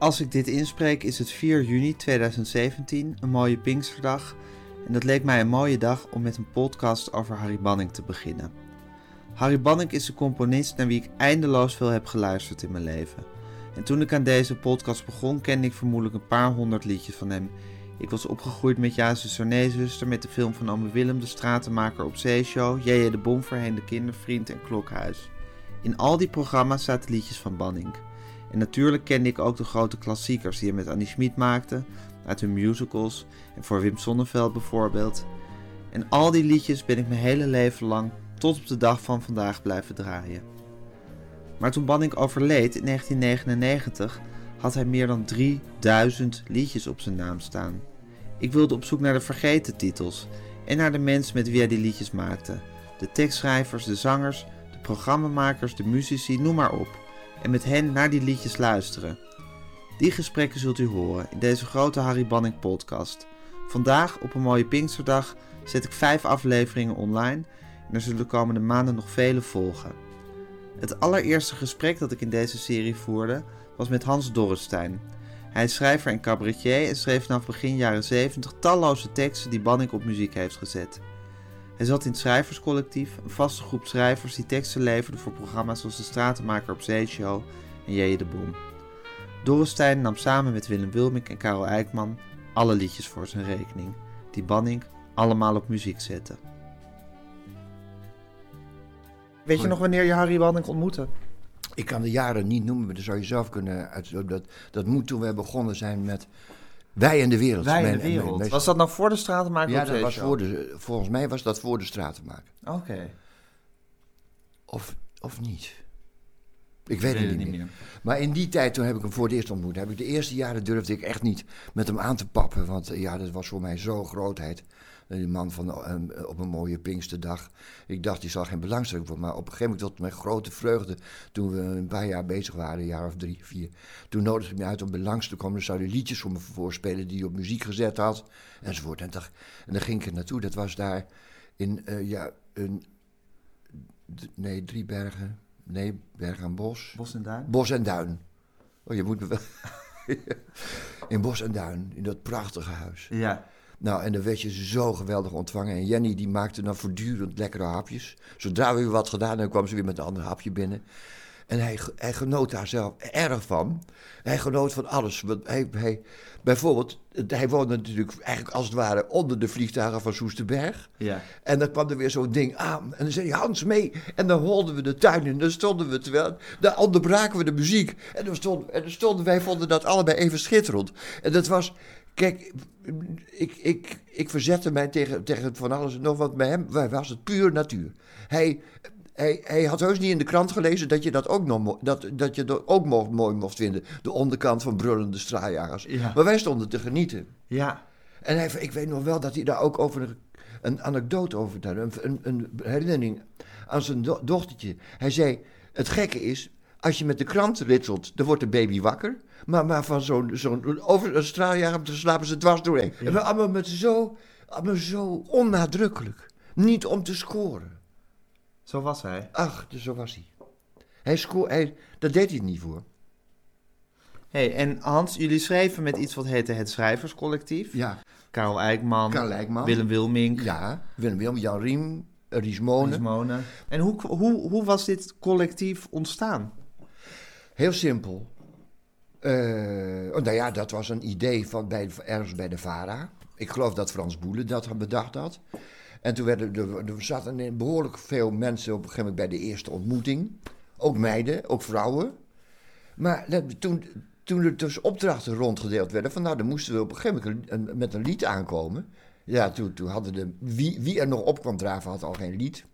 Als ik dit inspreek is het 4 juni 2017, een mooie Pinksterdag. En dat leek mij een mooie dag om met een podcast over Harry Banning te beginnen. Harry Banning is een componist naar wie ik eindeloos veel heb geluisterd in mijn leven. En toen ik aan deze podcast begon, kende ik vermoedelijk een paar honderd liedjes van hem. Ik was opgegroeid met Ja, zuster, zuster, met de film van Ome Willem, de stratenmaker op zeeshow, J.J. de Bomverheen, de kindervriend en Klokhuis. In al die programma's zaten liedjes van Banning. En natuurlijk kende ik ook de grote klassiekers die hij met Annie Schmid maakte, uit hun musicals en voor Wim Sonneveld bijvoorbeeld. En al die liedjes ben ik mijn hele leven lang tot op de dag van vandaag blijven draaien. Maar toen Banning overleed in 1999 had hij meer dan 3000 liedjes op zijn naam staan. Ik wilde op zoek naar de vergeten titels en naar de mensen met wie hij die liedjes maakte. De tekstschrijvers, de zangers, de programmamakers, de muzici, noem maar op en met hen naar die liedjes luisteren. Die gesprekken zult u horen in deze grote Harry Banning podcast. Vandaag, op een mooie Pinksterdag, zet ik vijf afleveringen online en er zullen de komende maanden nog vele volgen. Het allereerste gesprek dat ik in deze serie voerde was met Hans Dorrestein. Hij is schrijver en cabaretier en schreef vanaf begin jaren 70 talloze teksten die Banning op muziek heeft gezet. Hij zat in het schrijverscollectief, een vaste groep schrijvers die teksten leverden voor programma's zoals De Stratenmaker op Zeeshow en J.J. de Boom. Dorrestein nam samen met Willem Wilmink en Karel Eijkman alle liedjes voor zijn rekening, die Banning allemaal op muziek zette. Weet je nog wanneer je Harry Banning ontmoette? Ik kan de jaren niet noemen, maar dat zou je zelf kunnen uit. Dat, dat moet toen we begonnen zijn met Wij en de Wereld. Wij en de wereld. mijn- Was dat nog voor de stratenmaker Ja, dat was voor de, volgens mij was dat voor de stratenmaker. Oké. Of, of niet? Ik weet het niet meer. Maar in die tijd, toen heb ik hem voor het eerst ontmoet. Heb ik de eerste jaren durfde ik echt niet met hem aan te pappen. Want ja, dat was voor mij zo'n grootheid. Eh, Die man van eh, op een mooie Pinksterdag. Ik dacht, die zal geen belangstelling voor. Maar op een gegeven moment, tot mijn grote vreugde, toen we een paar jaar bezig waren, een jaar of drie, vier. Toen nodigde hij me uit om bij langs te komen. Dan zou hij liedjes voor me voorspelen die hij op muziek gezet had. Enzovoort. En, dacht, en daar ging ik er naartoe. Dat was daar in, eh, ja, een, nee, drie bergen. Nee, Berg aan Bos. Bos en Duin? Bos en Duin. Oh, je moet me wel. in Bos en Duin, in dat prachtige huis. Ja. Nou, en dan werd je zo geweldig ontvangen. En Jenny die maakte dan voortdurend lekkere hapjes. Zodra we weer wat gedaan, dan kwam ze weer met een ander hapje binnen. En hij, hij genoot daar zelf erg van. Hij genoot van alles. Want hij, hij, bijvoorbeeld, hij woonde natuurlijk eigenlijk als het ware onder de vliegtuigen van Soesterberg. Ja. En dan kwam er weer zo'n ding aan. En dan zei hij, Hans, mee. En dan holden we de tuin in. Dan stonden we, terwijl... Dan onderbraken we de muziek. En dan stonden, en dan stonden wij, vonden dat allebei even schitterend. En dat was... Kijk, ik, ik, ik verzette mij tegen, tegen van alles en nog wat. Bij hem was het puur natuur. Hij... Hij, hij had heus niet in de krant gelezen dat je dat ook, nog, dat, dat je dat ook mo- mooi mocht vinden. De onderkant van brullende straaljagers. Ja. Maar wij stonden te genieten. Ja. En hij, ik weet nog wel dat hij daar ook over een, een anekdote over vertelde. Een, een, een herinnering aan zijn do- dochtertje. Hij zei, het gekke is, als je met de krant ritselt, dan wordt de baby wakker. Maar, maar van zo'n zo'n over een straaljager slapen ze dwars doorheen. En we allemaal met zo, allemaal zo onnadrukkelijk. Niet om te scoren. Zo was hij. Ach, dus zo was hij. Hij sco hij, dat deed hij niet voor. hey, en Hans, jullie schreven met iets wat heette het Schrijverscollectief. Ja, Karel Eijkman, Karel Eijkman. Willem Wilmink, ja. Willem Willem, Jan Riem, Ries Monen. Ries Mone. En hoe, hoe, hoe was dit collectief ontstaan? Heel simpel. Eh, oh, nou ja, dat was een idee van bij, ergens bij de VARA. Ik geloof dat Frans Boelen dat bedacht had. En toen werden er, er zaten behoorlijk veel mensen op een gegeven moment bij de eerste ontmoeting. Ook meiden, ook vrouwen. Maar toen, toen er dus opdrachten rondgedeeld werden, van nou, dan moesten we op een gegeven moment met een lied aankomen. Ja, toen, toen hadden de, wie, wie er nog op kwam draven, had al geen lied.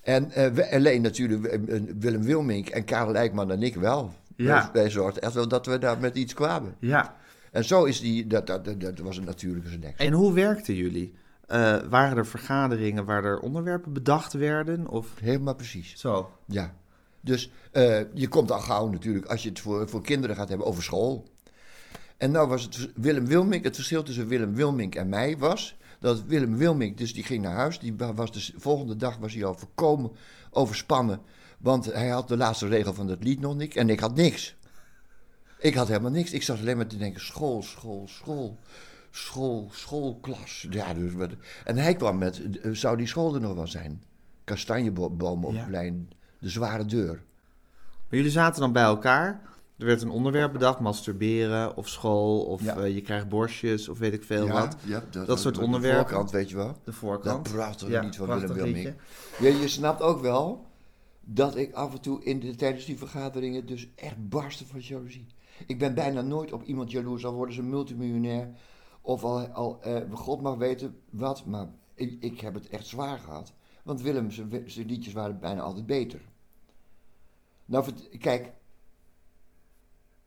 En eh, alleen natuurlijk eh, Willem Wilmink en Karel Eijkman en ik wel. Ja. Wij, zorgden echt wel dat we daar met iets kwamen. Ja. En zo is die, dat, dat, dat, was een natuurlijke selectie. En hoe werkten jullie? Uh, waren er vergaderingen waar er onderwerpen bedacht werden? Of? Helemaal precies. Zo. Ja. Dus uh, je komt al gauw natuurlijk, als je het voor, voor kinderen gaat hebben, over school. En nou was het Willem Wilmink, het verschil tussen Willem Wilmink en mij was dat Willem Wilmink, dus die ging naar huis, die was de volgende dag was hij al volkomen overspannen, want hij had de laatste regel van het lied nog niet en ik had niks. Ik had helemaal niks. Ik zat alleen maar te denken: school, school, school. School, schoolklas. Ja, dus wat, en hij kwam met: eh, zou die school er nog wel zijn? Kastanjeboom op ja. de zware deur. Maar jullie zaten dan bij elkaar. Er werd een onderwerp bedacht, masturberen of school of eh, je krijgt borstjes of weet ik veel wat. Ja, dat, dat soort onderwerpen. De voorkant, weet je wel. De voorkant. Dat prachtig ja, niet van Willem Wilming. Je, je snapt ook wel dat ik af en toe in de, tijdens die vergaderingen dus echt barsten van jaloezie. Ik ben bijna nooit op iemand jaloers, al worden ze multimiljonair. Of al, al eh, God mag weten wat, maar ik, ik, heb het echt zwaar gehad. Want Willem, zijn liedjes waren bijna altijd beter. Nou, kijk,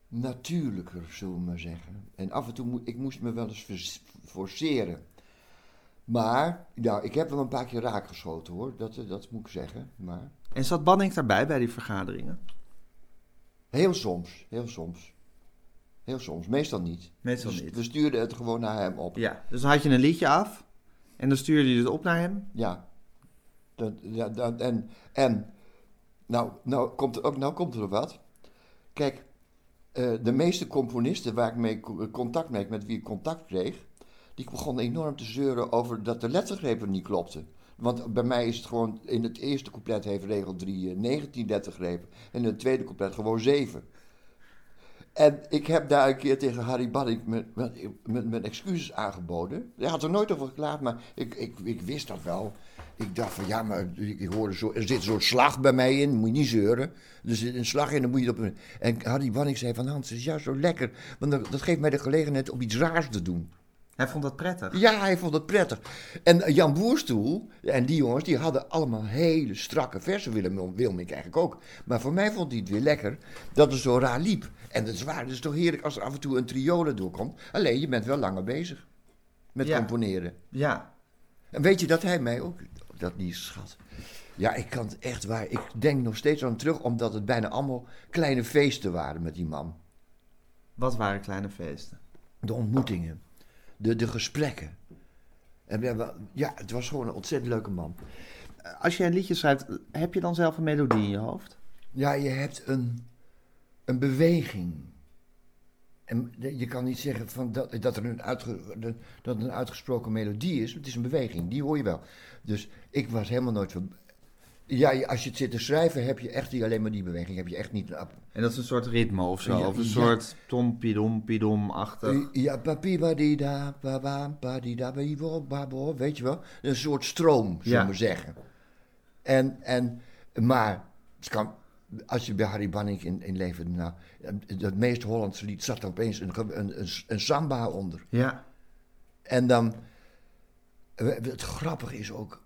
natuurlijker, zullen we maar zeggen. En af en toe, mo ik moest me wel eens forceren. Maar, nou, ik heb wel een paar keer raakgeschoten hoor, dat, dat moet ik zeggen. Maar... En zat Banning daarbij bij die vergaderingen? Heel soms, heel soms. Heel soms, meestal niet. Meestal dus niet. We stuurden het gewoon naar hem op. Ja, dus dan had je een liedje af en dan stuurde je het op naar hem? Ja. Dat, ja dat, en, en nou, nou, komt er ook, nou komt er wat. Kijk, uh, de meeste componisten waar ik mee contact mee, met wie ik contact kreeg, die begonnen enorm te zeuren over dat de lettergrepen niet klopten. Want bij mij is het gewoon, in het eerste couplet heeft regel 3 19 lettergrepen en in het tweede couplet gewoon 7. En ik heb daar een keer tegen Harry met, met, excuses aangeboden. Hij had er nooit over geklaagd, maar ik, ik, ik wist dat wel. Ik dacht van ja, maar ik hoorde zo, er zit soort slag bij mij in, moet je niet zeuren. Er zit een slag in, dan moet je op. En Harry Banning zei van Hans, het is juist zo lekker, want dat geeft mij de gelegenheid om iets raars te doen. Hij vond dat prettig? Ja, hij vond het prettig. En Jan Boerstoel en die jongens, die hadden allemaal hele strakke versen. Willem Wilmink eigenlijk ook. Maar voor mij vond hij het weer lekker dat het zo raar liep. En het is waar, het is toch heerlijk als er af en toe een triole doorkomt. Alleen, je bent wel langer bezig met componeren. Ja. En weet je dat hij mij ook, dat niet schat. Ja, ik kan het echt waar. Ik denk nog steeds aan terug, omdat het bijna allemaal kleine feesten waren met die man. Wat waren kleine feesten? De ontmoetingen de, de gesprekken. En ja, het was gewoon een ontzettend leuke man. Als je een liedje schrijft, heb je dan zelf een melodie in je hoofd? Ja, je hebt een, een beweging. En je kan niet zeggen van dat, dat er een, dat een uitgesproken melodie is. Het is een beweging, die hoor je wel. Dus ik was helemaal nooit ja, als je het zit te schrijven, heb je echt die, alleen maar die beweging. Heb je echt niet... En dat is een soort ritme of zo? of een soort tompidom-pidom-achtig? Ja, papibadida, babo, weet je wel? Een soort stroom, zullen we zeggen. En, en, maar, het kan, als je bij Harry Banning in, in leven, nou, het meest Hollandse lied zat er opeens een, een, een, een samba onder. Ja. En dan, het grappige is ook,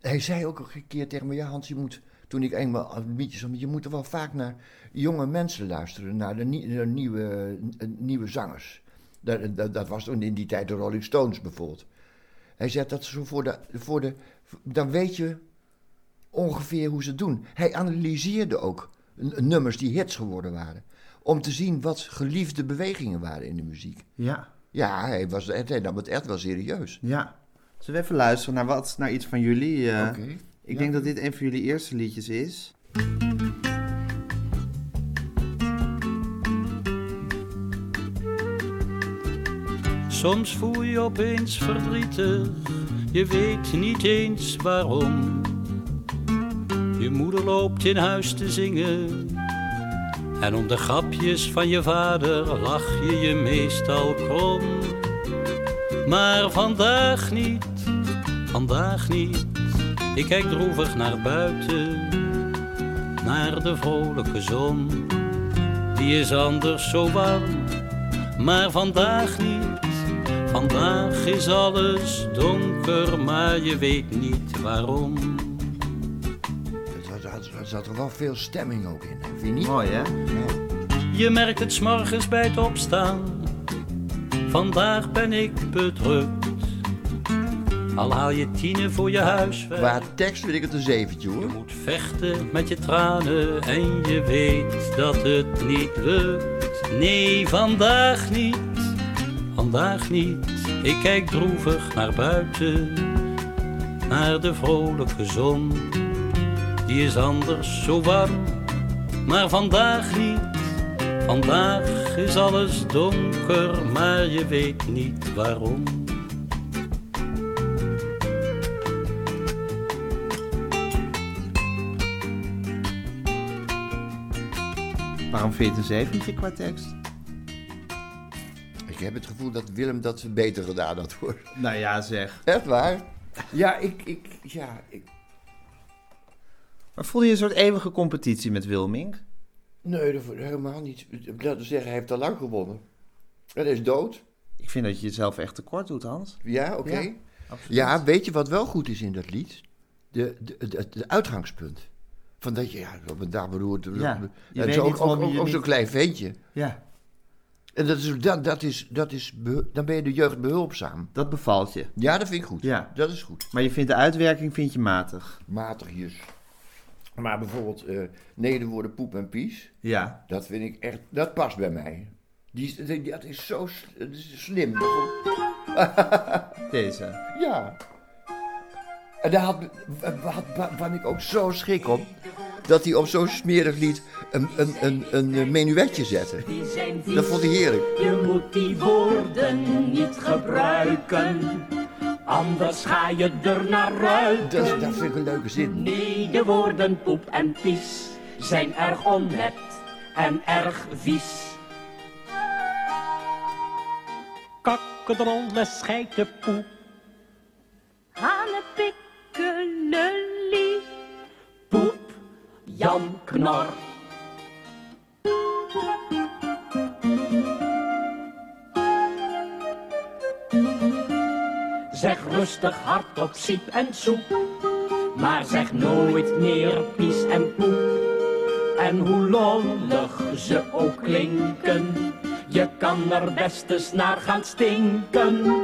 hij zei ook een keer tegen me: Ja, Hans, je moet. Toen ik eenmaal liedjes je moet er wel vaak naar jonge mensen luisteren, naar de, nieuwe, nieuwe zangers. Dat, dat, dat, was toen in die tijd de Rolling Stones bijvoorbeeld. Hij zei dat zo voor de, voor de. Dan weet je ongeveer hoe ze het doen. Hij analyseerde ook nummers die hits geworden waren. Om te zien wat geliefde bewegingen waren in de muziek. Ja. Ja, hij, was, hij nam het echt wel serieus. Ja. Zullen we even luisteren naar, wat, naar iets van jullie? Uh, Ik denk dat dit een van jullie eerste liedjes is. Soms voel je opeens verdrietig, je weet niet eens waarom. Je moeder loopt in huis te zingen. En om de grapjes van je vader lach je je meestal krom. Maar vandaag niet, vandaag niet. Ik kijk droevig naar buiten, naar de vrolijke zon. Die is anders zo warm, maar vandaag niet. Vandaag is alles donker, maar je weet niet waarom. zat er wel veel stemming ook in. Vind je niet? Mooi, hè? Je merkt het s'morgens bij het opstaan. Vandaag ben ik bedrukt. Al haal je tienen voor je huis. Qua tekst vind ik het een zeventje Je hoor. moet vechten met je tranen en je weet dat het niet lukt. Nee, vandaag niet, vandaag niet. Ik kijk droevig naar buiten, naar de vrolijke zon. Die is anders zo warm, maar vandaag niet. Vandaag is alles donker, maar je weet niet waarom. Waarom vind je het een zeventje qua tekst? Ik heb het gevoel dat Willem dat beter gedaan had hoor. Nou ja, zeg. Echt waar? Ja, ik, ik, ja, ik... Maar voel je een soort eeuwige competitie met Wilming? Nee, dat helemaal niet. Dat wil zeggen, hij heeft al lang gewonnen. En hij is dood. Ik vind dat je jezelf echt tekort doet, Hans. Ja, oké. Ja, weet je wat wel goed is in dat lied? De, de, de, de uitgangspunt. Van dat je, ja, dag beroerd. Ja, je en zo ook, zo'n klein ventje. Ja, En dat is, dat, dat is, dat is dan ben je de jeugd behulpzaam. dat bevalt je. Ja, dat vind ik goed. Ja. Dat is goed. Maar je vindt de uitwerking vind je matig. Matigjes. Maar bijvoorbeeld eh nederwoorden poep en pies. Ja. Dat vind ik echt, dat past bij mij. Die, die- dat is zo s- dat is slim. Deze. Ja. En daar had, had, had ik ook zo schrik op. Dat hij op zo'n smerig lied een, een, een, een eh, menuetje zette. Die zijn vies. Dat vond hij heerlijk. Je moet die woorden niet gebruiken, anders ga je er naar ruiken. Dat, dat vind ik een leuke zin. Nee, de woorden poep en pies zijn erg onnet en erg vies. Kakkedrolle scheitenpoep. Hannepikkelullie. Poep, Jan Knor. Zeg rustig hardop siep en soep. Maar zeg nooit meer pies en poep. En hoe lollig ze ook klinken, je kan er best eens naar gaan stinken.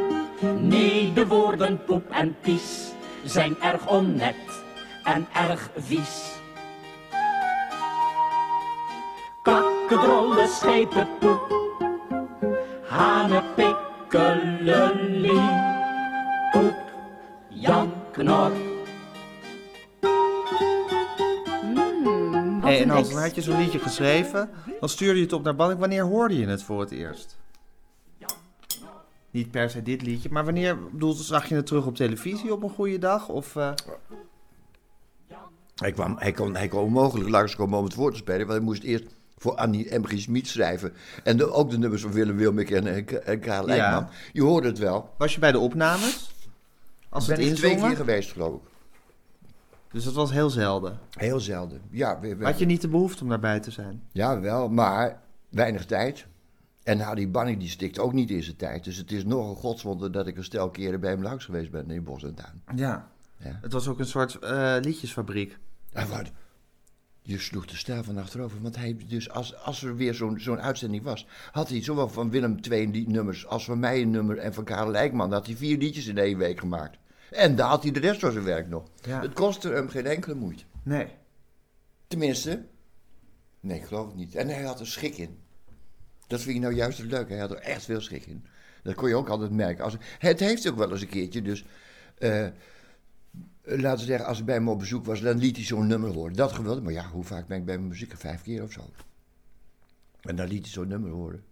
Nee, de woorden poep en pies zijn erg onnet en erg vies. Kakkedrolle schepen poep, poep, Knor. Hey, en dan had je zo'n liedje geschreven. Dan stuurde je het op naar Banning. Wanneer hoorde je het voor het eerst? Niet per se dit liedje, maar wanneer bedoel, zag je het terug op televisie op een goede dag? Of, eh, Hij, kwam, hij, kon, hij kon onmogelijk langskomen om het voor te spelen. Want hij moest eerst voor Annie M. G. Schmid schrijven. En de- ook de nummers van Willem Wilmik en, en, en Karel Ja. Eijkman. Je hoorde het wel. was je bij de opnames? Als ben het ik twee keer geweest, geloof ik. Dus dat was heel zelden. Heel zelden. Ja, we, we- Had je niet de behoefte om daarbij te zijn? ja, wel, maar weinig tijd. En Harry Banning die stikt ook niet in zijn tijd. Dus het is nog een godswonder dat ik een stel keren bij hem langs geweest ben in Bos en Tuin. Ja. Ja. Het was ook een soort eh, liedjesfabriek. En wat? Je sloeg de stijl van achterover. Want hij, dus als, als er weer zo'n zo'n uitzending was, had hij zowel van Willem twee nummers als van mij een nummer en van Karel Eijkman. had hij vier liedjes in één week gemaakt. En daar had hij de rest van zijn werk nog. Ja. Het kostte hem geen enkele moeite. Nee. Tenminste, nee, ik geloof het niet. En hij had er schik in. Dat vind ik nou juist het leuke. Hij had er echt veel schik in. Dat kon je ook altijd merken. Als, het heeft ook wel eens een keertje, dus... eh, laten we zeggen, als ik bij hem op bezoek was, dan liet hij zo'n nummer horen. Dat geweldig. Maar ja, hoe vaak ben ik bij mijn muziek? Vijf keer of zo. En dan liet hij zo'n nummer horen.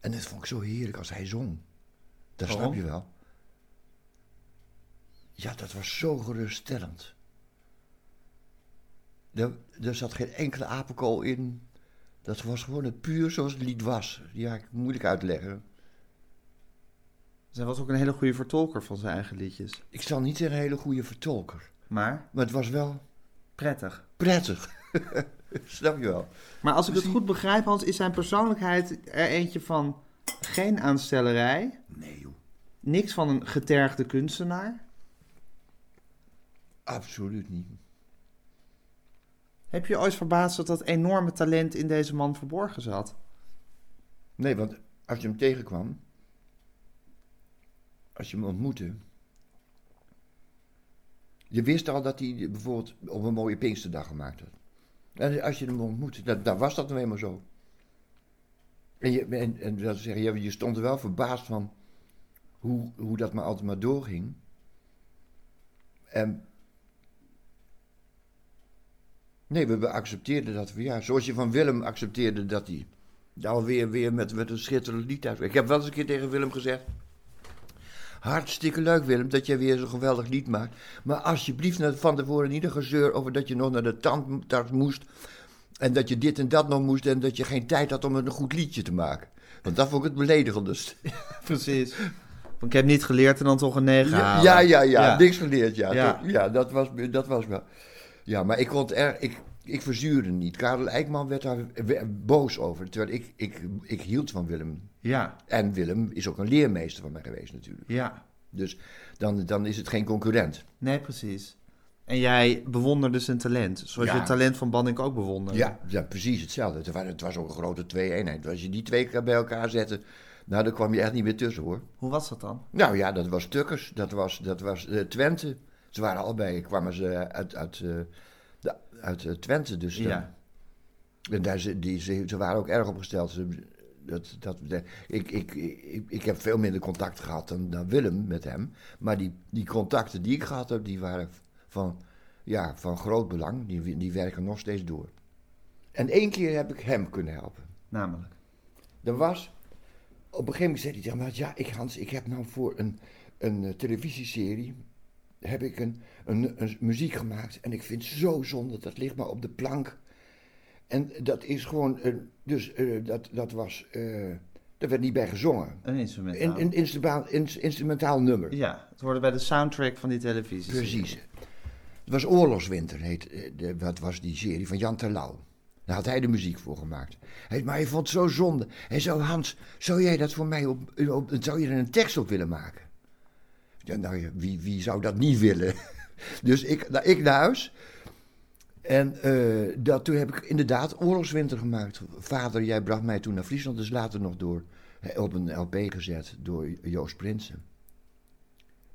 En dat vond ik zo heerlijk als hij zong. Dat snap je wel. Ja, dat was zo geruststellend. Er, er zat geen enkele apenkool in. Dat was gewoon het puur zoals het lied was. Ja, moeilijk uitleggen. Zij was ook een hele goede vertolker van zijn eigen liedjes. Ik zal niet een hele goede vertolker. Maar Maar het was wel prettig. prettig. Snap je wel? Maar als ik het goed begrijp, Hans, is zijn persoonlijkheid er eentje van geen aanstellerij, Nee, joh. niks van een getergde kunstenaar. Absoluut niet. Heb je ooit verbaasd dat dat enorme talent in deze man verborgen zat? Nee, want als je hem tegenkwam, als je hem ontmoette, je wist al dat hij bijvoorbeeld op een mooie Pinksterdag gemaakt had. En als je hem ontmoette, dan, dan was dat nou eenmaal zo. En, je, en, en dat zeggen, je, je stond er wel verbaasd van hoe, hoe dat maar altijd maar doorging. En nee, we accepteerden dat. Ja, zoals je van Willem accepteerde dat hij alweer weer met, met een schitterend lied uit. Ik heb wel eens een keer tegen Willem gezegd. Hartstikke leuk, Willem, dat jij weer zo'n geweldig lied maakt. Maar alsjeblieft, van tevoren niet een gezeur over dat je nog naar de tandarts moest. En dat je dit en dat nog moest. En dat je geen tijd had om een goed liedje te maken. Want dat vond ik het beledigend. Precies. Ik heb niet geleerd en dan toch een negen ja, ja, ja, ja, niks geleerd, ja. Ja, ja dat, was, dat was wel... Ja, maar ik vond er, ik, ik verzuurde niet. Karel Eijkman werd daar boos over. Terwijl ik, ik, ik hield van Willem. Ja. En Willem is ook een leermeester van mij geweest natuurlijk. Ja. Dus dan, dan is het geen concurrent. Nee, precies. En jij bewonderde zijn talent, zoals je het talent van Banning ook bewonderde. Ja, ja precies hetzelfde. Het was, het was ook een grote twee-eenheid. Als je die twee bij elkaar zette, nou, dan kwam je echt niet meer tussen hoor. Hoe was dat dan? Nou ja, dat was Tukkers, dat was, dat was uh, Twente. Ze waren allebei, kwamen ze uit, uit, de, uit uh, Twente. Dus ja. En daar, die, ze, ze waren ook erg opgesteld. Ze, dat, dat, ik, ik, ik, ik heb veel minder contact gehad dan, dan Willem met hem. Maar die, die contacten die ik gehad heb, die waren van, ja, van groot belang. Die, die werken nog steeds door. En één keer heb ik hem kunnen helpen. Namelijk? Er was, op een gegeven moment zei hij tegen mij, ja, ik, Hans, ik heb nou voor een, een uh, televisieserie, heb ik een, een, een, muziek gemaakt. En ik vind het zo zonde, dat ligt maar op de plank. En dat is gewoon, uh, dus uh, dat, dat was, daar werd niet bij gezongen. Een instrumentaal. Een, een instrumentaal, instrumentaal nummer. Ja, het hoorde bij de soundtrack van die televisie. Precies. Het was Oorlogswinter, heet, de, wat was die serie, van Jan Terlouw. Daar had hij de muziek voor gemaakt. Hij, maar hij vond het zo zonde. Hij zei, Hans, zou jij dat voor mij op, op zou je er een tekst op willen maken? Ja, nou, wie, wie zou dat niet willen? dus ik, nou, ik naar huis. En uh, dat, toen heb ik inderdaad Oorlogswinter gemaakt. Vader, jij bracht mij toen naar Friesland, dus later nog door, op een LP gezet door Joost Prinsen.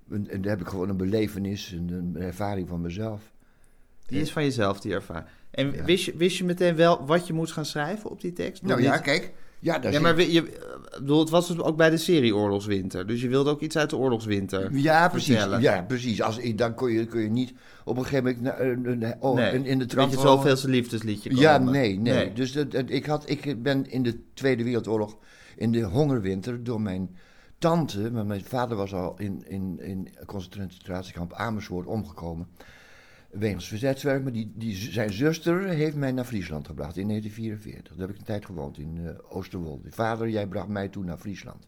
En, en daar heb ik gewoon een belevenis, een, een ervaring van mezelf. Die is van jezelf, die ervaring. En ja. wist, je, wist je meteen wel wat je moest gaan schrijven op die tekst? Nou ja, kijk. Ja, ja maar je, bedoel, het was dus ook bij de serie Oorlogswinter. Dus je wilde ook iets uit de Oorlogswinter Ja, precies. Ja, precies. Als, dan kun je, kun je niet op een gegeven moment oh, nee, in, in de trant... Weet je zoveelste liefdesliedje komen. Ja, nee, nee, nee. Dus dat, dat, ik, had, ik ben in de Tweede Wereldoorlog, in de hongerwinter, door mijn tante... Maar mijn vader was al in, in, in concentratiekamp Amersfoort omgekomen wegens verzetswerk. Maar die, die, zijn zuster heeft mij naar Friesland gebracht in 1944. Daar heb ik een tijd gewoond in uh, Oosterwolde. Vader, jij bracht mij toen naar Friesland.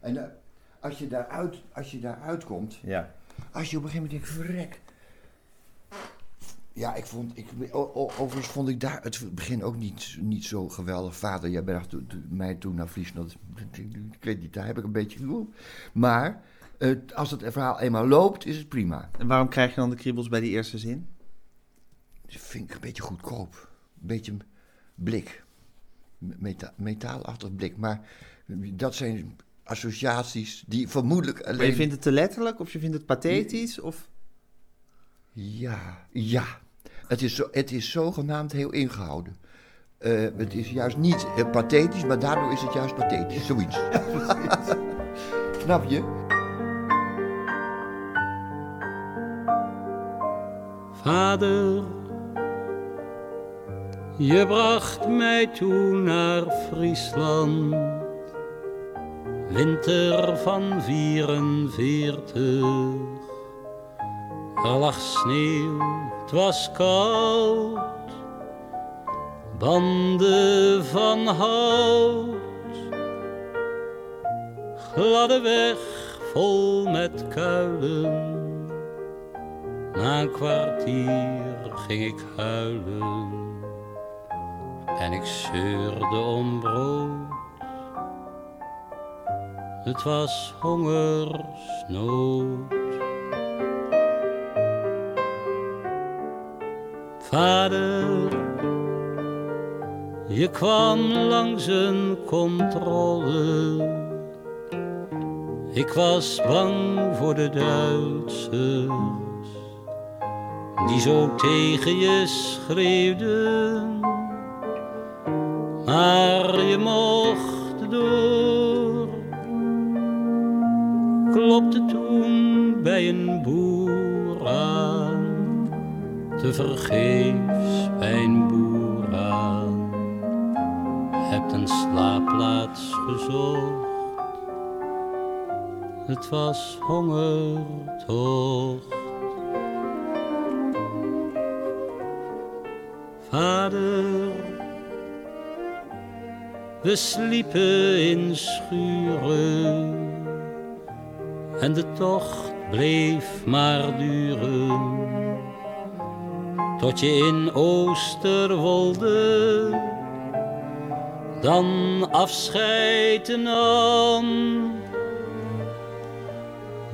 En uh, als, je daaruit, als je daaruit komt, ja. als je op een gegeven moment denkt, verrek. Ja, ik vond, ik, overigens vond ik daar het begin ook niet, niet zo geweldig. Vader, jij bracht mij toen naar Friesland. Ik weet niet, daar heb ik een beetje... Maar uh, als het verhaal eenmaal loopt, is het prima. En waarom krijg je dan de kriebels bij die eerste zin? Dat vind ik een beetje goedkoop. Een beetje blik. Meta metaalachtig blik. Maar dat zijn associaties die vermoedelijk alleen... Maar je vindt het te letterlijk of je vindt het pathetisch? Of... Ja, ja. Het is, zo, het is zogenaamd heel ingehouden. Uh, het is juist niet pathetisch, maar daardoor is het juist pathetisch. Zoiets. Snap je? Vader, je bracht mij toen naar Friesland, winter van 44. Er lag sneeuw, het was koud, banden van hout, gladde weg vol met kuilen na een kwartier ging ik huilen en ik zeurde om brood. Het was hongersnood. Vader, je kwam langs een controle. Ik was bang voor de Duitsers, die zo tegen je schreeuwden. Maar je mocht door. Klopte toen bij een boer aan, te vergeefs bij een boer aan. Hebt een slaapplaats gezocht, het was hongertocht. Vader, we sliepen in schuren en de tocht bleef maar duren. Tot je in Oosterwolde dan afscheid nam.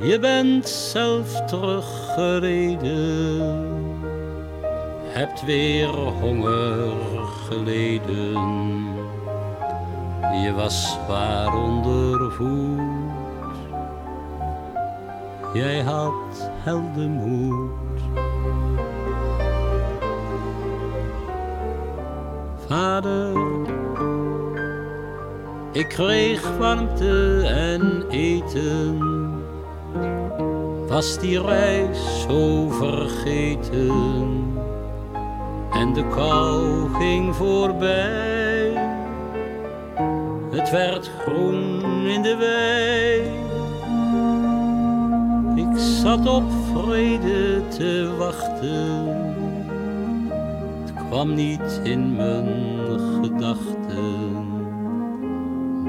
Je bent zelf teruggereden, hebt weer honger geleden. Je was zwaar ondervoed, jij had heldenmoed. Vader, ik kreeg warmte en eten. Was die reis zo vergeten en de kou ging voorbij. Het werd groen in de wei. Ik zat op vrede te wachten. Het kwam niet in mijn gedachten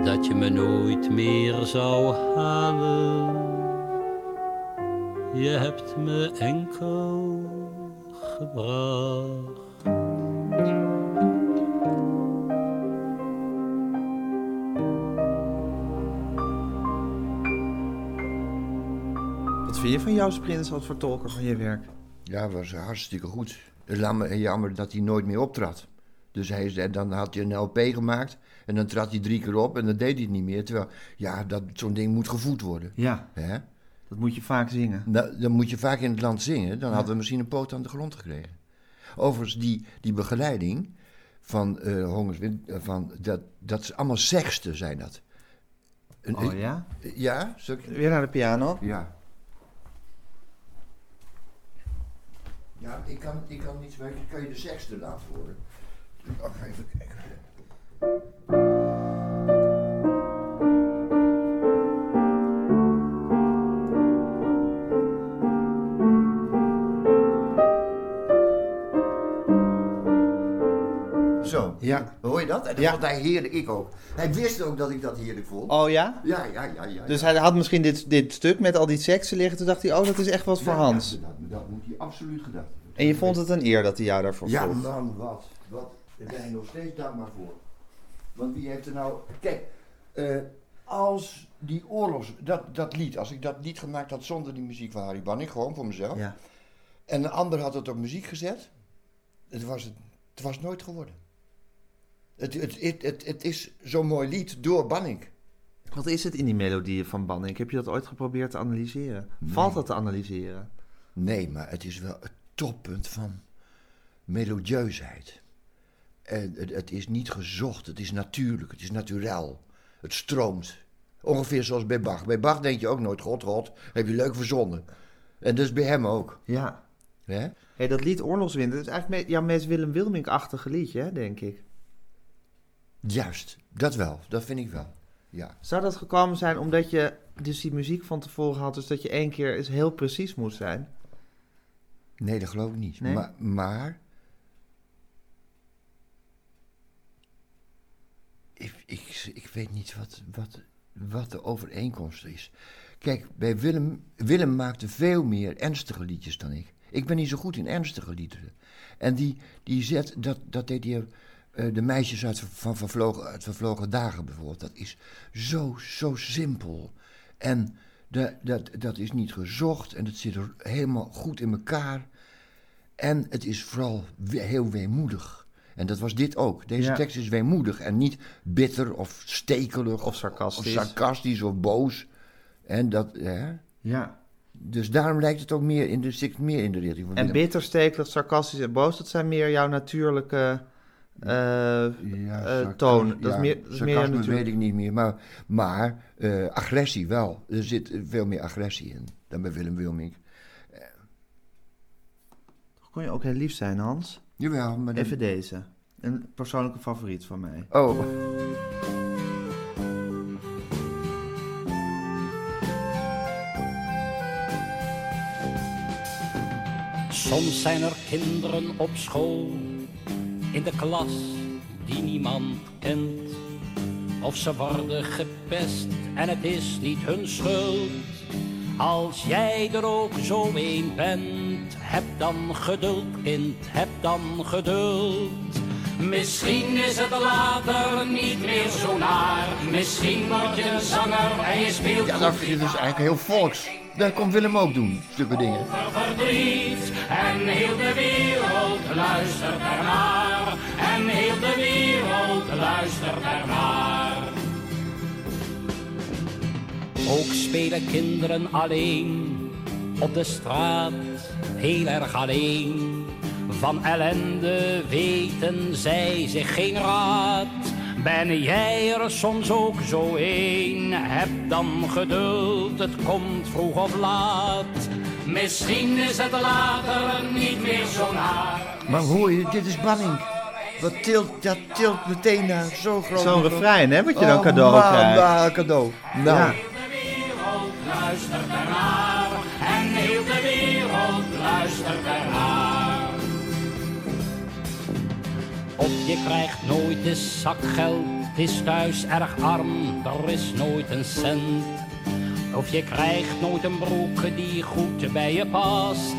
dat je me nooit meer zou halen. Je hebt me enkel gebracht. Vind je van Joost Prins als vertolker van je werk? Ja, was hartstikke goed. Jammer, jammer dat hij nooit meer optrad. Dus hij, zei- dan had hij een LP gemaakt en dan trad hij drie keer op en dan deed hij het niet meer. Terwijl, ja, dat, zo'n ding moet gevoed worden. Ja, Hè? dat moet je vaak zingen. Nou, dan moet je vaak in het land zingen. Dan hadden we misschien een poot aan de grond gekregen. Overigens, die, die begeleiding van eh Hongerswind, eh, van, dat, dat is allemaal sexten zijn dat. Een- Oh ja? Ja? Weer naar de piano. ja. Ja, ik kan, ik kan niet spreken. Kan je de sexten laten horen? Oh, even kijken. Ja. Hoor je dat? En dat Ja. vond hij heerlijk. Ik ook. Hij wist ook dat ik dat heerlijk vond. Oh ja? Ja, ja, ja, ja. Dus ja. hij had misschien dit, dit stuk met al die seksen liggen. Toen dacht hij, oh, dat is echt wat voor Ja, Hans. ja, dat, dat moet hij absoluut gedaan hebben. En je vond het een eer dat hij jou daarvoor Ja, vroeg. man, wat. Wat. Daar ben ik nog steeds dankbaar voor. Want wie heeft er nou... Kijk, eh, als die oorlogs... Dat, dat lied, als ik dat lied gemaakt had zonder die muziek van Harry Banning, gewoon voor mezelf. Ja. En een ander had het op muziek gezet. Het was, het, het was nooit geworden. Het, het, het, het, is zo'n mooi lied door Banning. Wat is het in die melodieën van Banning? Heb je dat ooit geprobeerd te analyseren? Valt dat te analyseren? Nee, maar het is wel het toppunt van melodieusheid. En het, het is niet gezocht, het is natuurlijk, het is naturel. Het stroomt. Ongeveer zoals bij Bach. Bij Bach denk je ook nooit, god, god, heb je leuk verzonnen. En dus bij hem ook. Ja. Hè? Hey, dat lied Oorlogswind, dat is eigenlijk jouw meest Willem Wilmink-achtige liedje, denk ik. Juist, dat wel, dat vind ik wel. Ja. Zou dat gekomen zijn omdat je dus die muziek van tevoren had, dus dat je één keer eens heel precies moest zijn? Nee, dat geloof ik niet. Nee? Maar, maar ik, ik, ik weet niet wat, wat, wat de overeenkomst is. Kijk, bij Willem, Willem maakte veel meer ernstige liedjes dan ik. Ik ben niet zo goed in ernstige liederen. En die, die zet, dat, dat deed hij, eh, de meisjes uit, van vervlogen, uit vervlogen dagen bijvoorbeeld. Dat is zo, zo simpel. En dat, dat, dat is niet gezocht en het zit er helemaal goed in elkaar. En het is vooral we- heel weemoedig. En dat was dit ook. Deze Ja. tekst is weemoedig en niet bitter of stekelig Of sarcastisch. of sarcastisch of boos. En dat, hè? Ja. Dus daarom lijkt het ook meer in de, meer in de richting van En bitter, stekelig, sarcastisch en boos, dat zijn meer jouw natuurlijke eh, Ja, eh, sarcas- toon. Dat ja, is meer, dat is meer natuurlijk. weet ik niet meer. Maar, maar eh, agressie wel. Er zit veel meer agressie in dan bij Willem Wilming. Kon je ook heel lief zijn, Hans? Jawel, maar... dan- Even deze. Een persoonlijke favoriet van mij. Oh, Soms zijn er kinderen op school, in de klas, die niemand kent. Of ze worden gepest en het is niet hun schuld. Als jij er ook zo een bent, heb dan geduld, kind, heb dan geduld. Misschien is het later niet meer zo naar. Misschien word je een zanger en je speelt ja, dat vind je dus eigenlijk heel volks. Dat komt Willem ook doen, stukken dingen. verdriet en heel de wereld luistert ernaar heel de wereld luistert ernaar. Ook spelen kinderen alleen op de straat, heel erg alleen. Van ellende weten zij zich geen raad. Ben jij er soms ook zo een? Heb dan geduld, het komt vroeg of laat. Misschien is het later niet meer zo naar. Maar hoor je, dit is banning. Wat tilt, dat tilt meteen naar zo'n groot... Zo'n refrein, hè, wat je dan Oh, cadeau man, krijgt. nou, cadeau. Nou, Ja. De wereld luistert ernaar en heel de wereld luistert ernaar. Of je krijgt nooit eens zakgeld, het is thuis erg arm, er is nooit een cent. Of je krijgt nooit een broek die goed bij je past.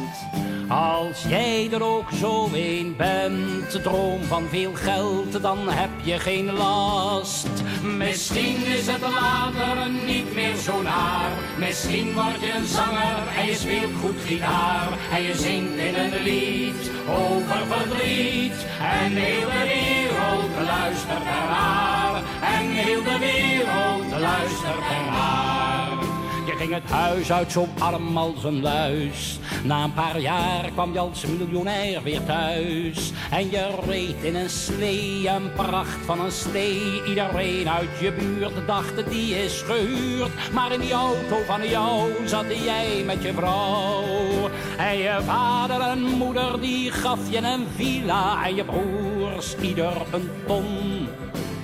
Als jij er ook zo een bent, droom van veel geld, dan heb je geen last. Misschien is het later niet meer zo naar. Misschien word je een zanger en je speelt goed gitaar. En je zingt in een lied over verdriet. En heel de wereld luistert ernaar. En heel de wereld luistert ernaar. Ging het huis uit zo arm als een luis. Na een paar jaar kwam je als miljonair weer thuis. En je reed in een slee, een pracht van een slee. Iedereen uit je buurt dacht die is gehuurd. Maar in die auto van jou zat jij met je vrouw. En je vader en moeder die gaf je een villa. En je broers ieder een ton.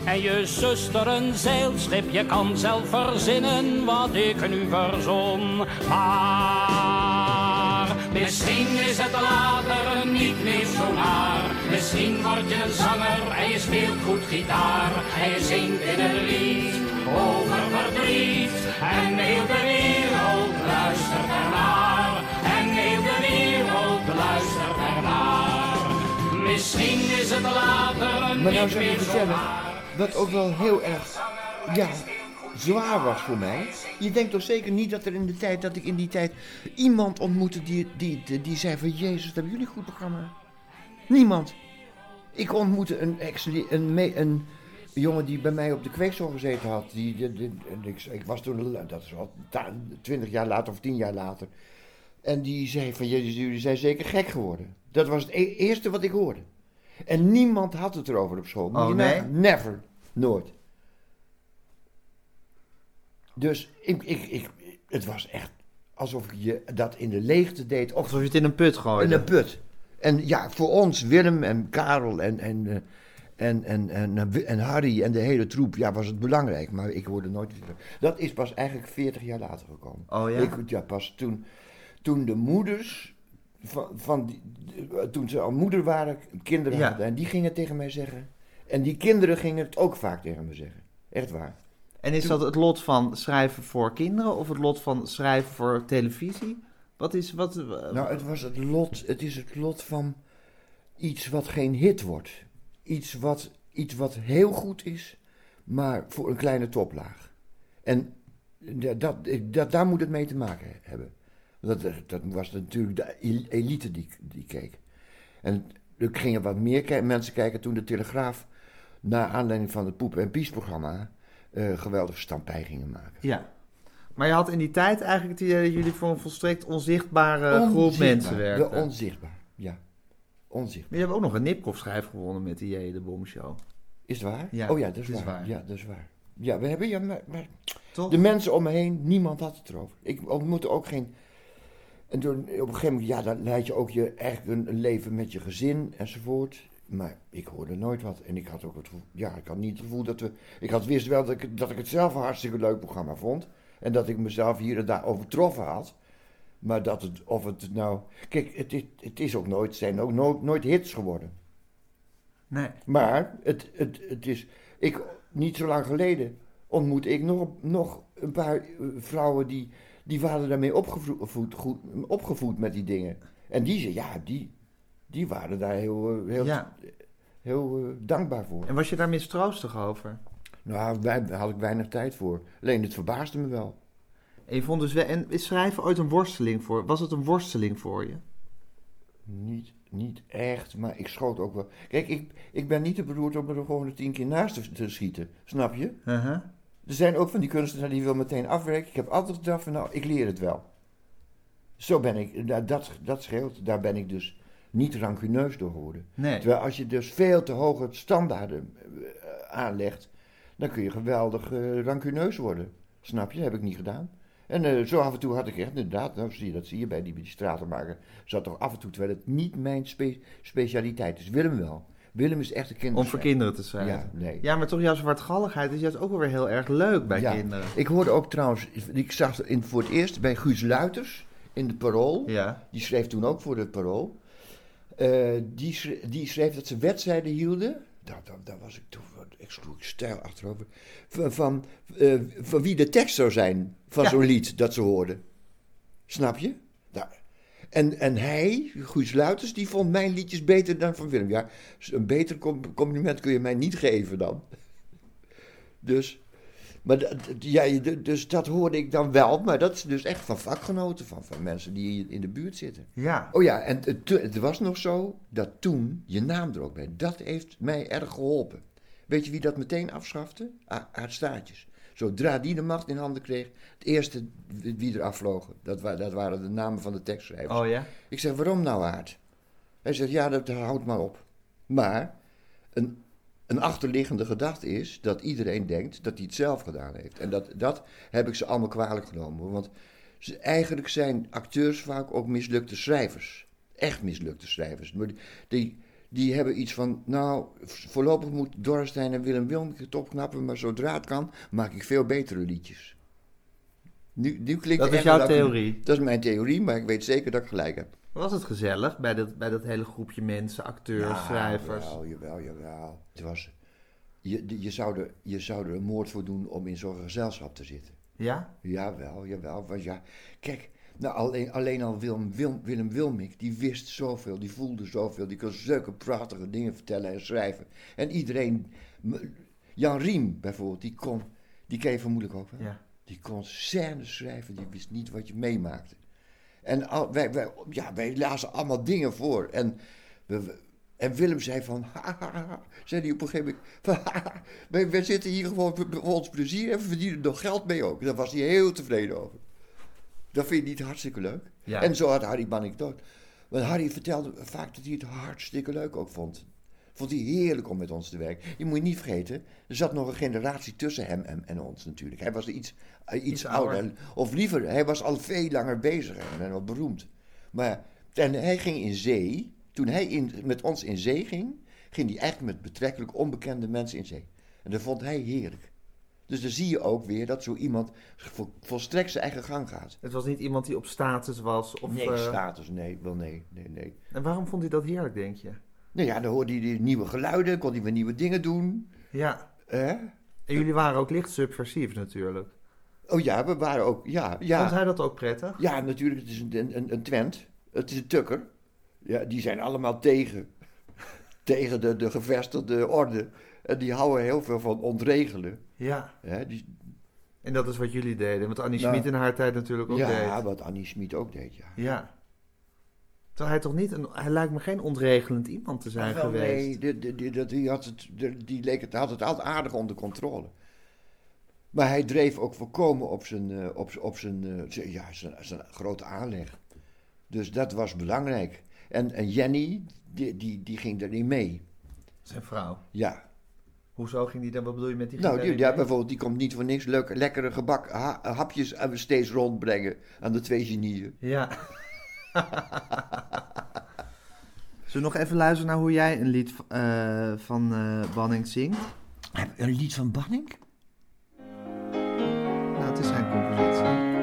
En je zuster een zeilschip, je kan zelf verzinnen wat ik nu verzon. Maar misschien is het later niet meer zo naar. Misschien word je een zanger en je speelt goed gitaar. En je zingt in een lied over verdriet. En heel de wereld luistert ernaar. En heel de wereld luistert ernaar. Misschien is het later niet nou je meer zo naar. Wat ook wel heel erg, ja, zwaar was voor mij. Je denkt toch zeker niet dat er in de tijd, dat ik in die tijd iemand ontmoette die, die, die, die zei van, Jezus, dat hebben jullie een goed programma. Niemand. Ik ontmoette een, ex, een, me- een jongen die bij mij op de kweeksel gezeten had. Die, die, ik, ik was toen, dat is al twintig jaar later of tien jaar later. En die zei van, Jezus, jullie zijn zeker gek geworden. Dat was het e- eerste wat ik hoorde. En niemand had het erover op school. Oh, nee? Never. Nooit. Dus ik, ik, ik, het was echt alsof je dat in de leegte deed. Of Alsof je het in een put gooit. in een put. En ja, voor ons, Willem en Karel en, en, eh, en, en, en, eh, en Harry en de hele troep, ja, was het belangrijk. Maar ik hoorde nooit... Dat is pas eigenlijk 40 jaar later gekomen. Oh ja? Ik, ja, pas toen, toen de moeders, van, van die, toen ze al moeder waren, kinderen Ja. hadden. En die gingen tegen mij zeggen. En die kinderen gingen het ook vaak tegen me zeggen. Echt waar. En is dat het lot van schrijven voor kinderen of het lot van schrijven voor televisie? Wat is wat? Nou, het was het lot, het is het lot van iets wat geen hit wordt. Iets wat, iets wat heel goed is, maar voor een kleine toplaag. En dat, dat, dat, daar moet het mee te maken hebben. Dat, dat was natuurlijk de elite die, die keek. En er gingen wat meer mensen kijken toen de Telegraaf... naar aanleiding van het Poep en Pies-programma... eh geweldige stampij gingen maken. Ja. Maar je had in die tijd eigenlijk het idee dat jullie voor een volstrekt onzichtbare groep mensen werkten. Ja, onzichtbaar, ja. Onzichtbaar. Maar je hebt ook nog een Nipkoff-schijf gewonnen met die J. de Bomshow. Is het waar? Ja, oh ja, dat is, waar. waar. Ja, dat is waar. Ja, we hebben... Ja, maar, maar Toch? De mensen om me heen, niemand had het erover. Ik ontmoette ook geen. En toen, op een gegeven moment, ja, dan leid je ook je een, een leven met je gezin enzovoort. Maar ik hoorde nooit wat. En ik had ook het gevoel, ja, ik had niet het gevoel dat we. Ik had wist wel dat ik, dat ik het zelf een hartstikke leuk programma vond. En dat ik mezelf hier en daar overtroffen had. Maar dat het, of het nou. Kijk, het, is- het is ook nooit, zijn ook nooit, nooit hits geworden. Nee. Maar het, het, het is. Ik, niet zo lang geleden ontmoette ik nog, nog een paar eh, vrouwen die, die waren daarmee opgevoed, goed, opgevoed met die dingen. En die, ze- ja, die, die waren daar heel, eh, heel, Ja. heel eh, dankbaar voor. En was je daar mistroostig over? Nou, daar had ik weinig tijd voor. Alleen het verbaasde me wel. En je vond dus wel, en is schrijven ooit een worsteling voor? Was het een worsteling voor je? Niet, niet echt, maar ik schoot ook wel. Kijk, ik, ik ben niet te beroerd om er gewoon tien keer naast te, te schieten. Snap je? Uh-huh. Er zijn ook van die kunstenaars die wil meteen afwerken. Ik heb altijd gedacht van nou, ik leer het wel. Zo ben ik, dat, dat scheelt. Daar ben ik dus niet rancuneus door geworden. Nee. Terwijl als je dus veel te hoge standaarden eh, aanlegt, dan kun je geweldig eh, rancuneus worden. Snap je? Dat heb ik niet gedaan. En eh, zo af en toe had ik echt, inderdaad, nou, zie je, dat zie je bij die, die stratenmaker, zat toch af en toe, terwijl het niet mijn spe- specialiteit is. Willem wel. Willem is echt een kind. Om voor kinderen te schrijven. Ja, nee. Ja, maar toch jouw zwartgalligheid is juist ook wel weer heel erg leuk bij Ja. kinderen. Ik hoorde ook trouwens, ik zag in, voor het eerst bij Guus Luiters in de Parool. Ja. Die schreef toen ook voor het Parool. Eh, die, schreef, die schreef dat ze wedstrijden hielden. Daar, daar, daar was ik toen, ik sloeg stijl achterover. Van, van, eh, van wie de tekst zou zijn van Ja. zo'n lied dat ze hoorden. Snap je? Daar. En, en hij, Guus Luiters, die vond mijn liedjes beter dan van Willem. Ja, een beter com- compliment kun je mij niet geven dan. Dus, maar dat, ja, dus dat hoorde ik dan wel. Maar dat is dus echt van vakgenoten, van, van mensen die in de buurt zitten. Ja. Oh ja, en het, het was nog zo dat toen je naam er ook bij. Dat heeft mij erg geholpen. Weet je wie dat meteen afschafte? A- Aart Staartjes. Zodra die de macht in handen kreeg, het eerste wie er afvlogen, dat, wa- dat waren de namen van de tekstschrijvers. Oh ja? Ik zeg, waarom nou Aart? Hij zegt, ja, dat houdt maar op. Maar een, een achterliggende gedachte is dat iedereen denkt dat hij het zelf gedaan heeft. En dat, dat heb ik ze allemaal kwalijk genomen. Want ze, eigenlijk zijn acteurs vaak ook mislukte schrijvers. Echt mislukte schrijvers. Maar die, die, hebben iets van, nou, voorlopig moet Dorrestein en Willem Wilmke het opknappen, maar zodra het kan, maak ik veel betere liedjes. Nu, nu klinkt Dat is jouw ik- theorie. Dat is mijn theorie, maar ik weet zeker dat ik gelijk heb. Was het gezellig bij dat, bij dat hele groepje mensen, acteurs, schrijvers? Jawel, jawel, jawel. Het was, je, je, zou er, je zou er een moord voor doen om in zo'n gezelschap te zitten. Ja? Jawel, jawel. Want ja, kijk, nou, alleen, alleen al Willem, Willem, Willem Wilmink, die wist zoveel, die voelde zoveel, die kon zulke prachtige dingen vertellen en schrijven. En iedereen, Jan Riem bijvoorbeeld, die kon, die ken je vermoedelijk ook wel. Ja. Die kon scènes schrijven, die wist niet wat je meemaakte. En al, wij, wij, ja, wij lazen allemaal dingen voor. En, we, we- en Willem zei van, ha, ha, ha, zei hij op een gegeven moment, van, wij zitten hier gewoon voor, voor ons plezier en we verdienen er nog geld mee ook. Daar was hij heel tevreden over. Dat vind je niet hartstikke leuk? Ja. En zo had Harry Banning ook. Want Harry vertelde vaak dat hij het hartstikke leuk ook vond. Vond hij heerlijk om met ons te werken. Je moet je niet vergeten, er zat nog een generatie tussen hem en, en ons natuurlijk. Hij was iets, eh, iets, Iets ouder. ouder. Of liever, hij was al veel langer bezig en, wel beroemd. Maar en hij ging in zee. Toen hij in, met ons in zee ging, ging hij eigenlijk met betrekkelijk onbekende mensen in zee. En dat vond hij heerlijk. Dus dan zie je ook weer dat zo iemand vol- volstrekt zijn eigen gang gaat. Het was niet iemand die op status was? Of, nee, eh, status, nee, wel nee, nee, nee. En waarom vond hij dat heerlijk, denk je? Nou ja, dan hoorde hij die nieuwe geluiden, kon hij weer nieuwe dingen doen. Ja. En jullie waren ook licht subversief natuurlijk. Oh ja, we waren ook, ja, ja. Vond hij dat ook prettig? Ja, natuurlijk, het is een, een, een Twent. Het is een tukker. Ja, die zijn allemaal tegen. tegen de, de gevestigde orde. En die houden heel veel van ontregelen. Ja. Die, En dat is wat jullie deden. Wat Annie Nou, Schmid in haar tijd natuurlijk ook ja, deed. wat Annie Schmid ook deed, ja. Ja. Terwijl hij toch niet, een, hij lijkt me geen ontregelend iemand te zijn Wel, geweest. Nee, die, die, die, die, die had het, die, leek het, had het altijd aardig onder controle. Maar hij dreef ook volkomen op zijn, eh, op, op zijn, eh, ja, zijn, zijn grote aanleg. Dus dat was belangrijk. En, en Jenny, die, die, die ging er niet mee. Zijn vrouw. Ja. Hoezo ging die dan, wat bedoel je met die Nou, die, ja, bijvoorbeeld, die komt niet voor niks leuk, lekkere gebak, ha- hapjes eh, steeds rondbrengen aan de twee genieën. Ja. Zullen we nog even luisteren naar hoe jij een lied eh, van eh Banning zingt? Een lied van Banning? Nou, het is zijn compositie.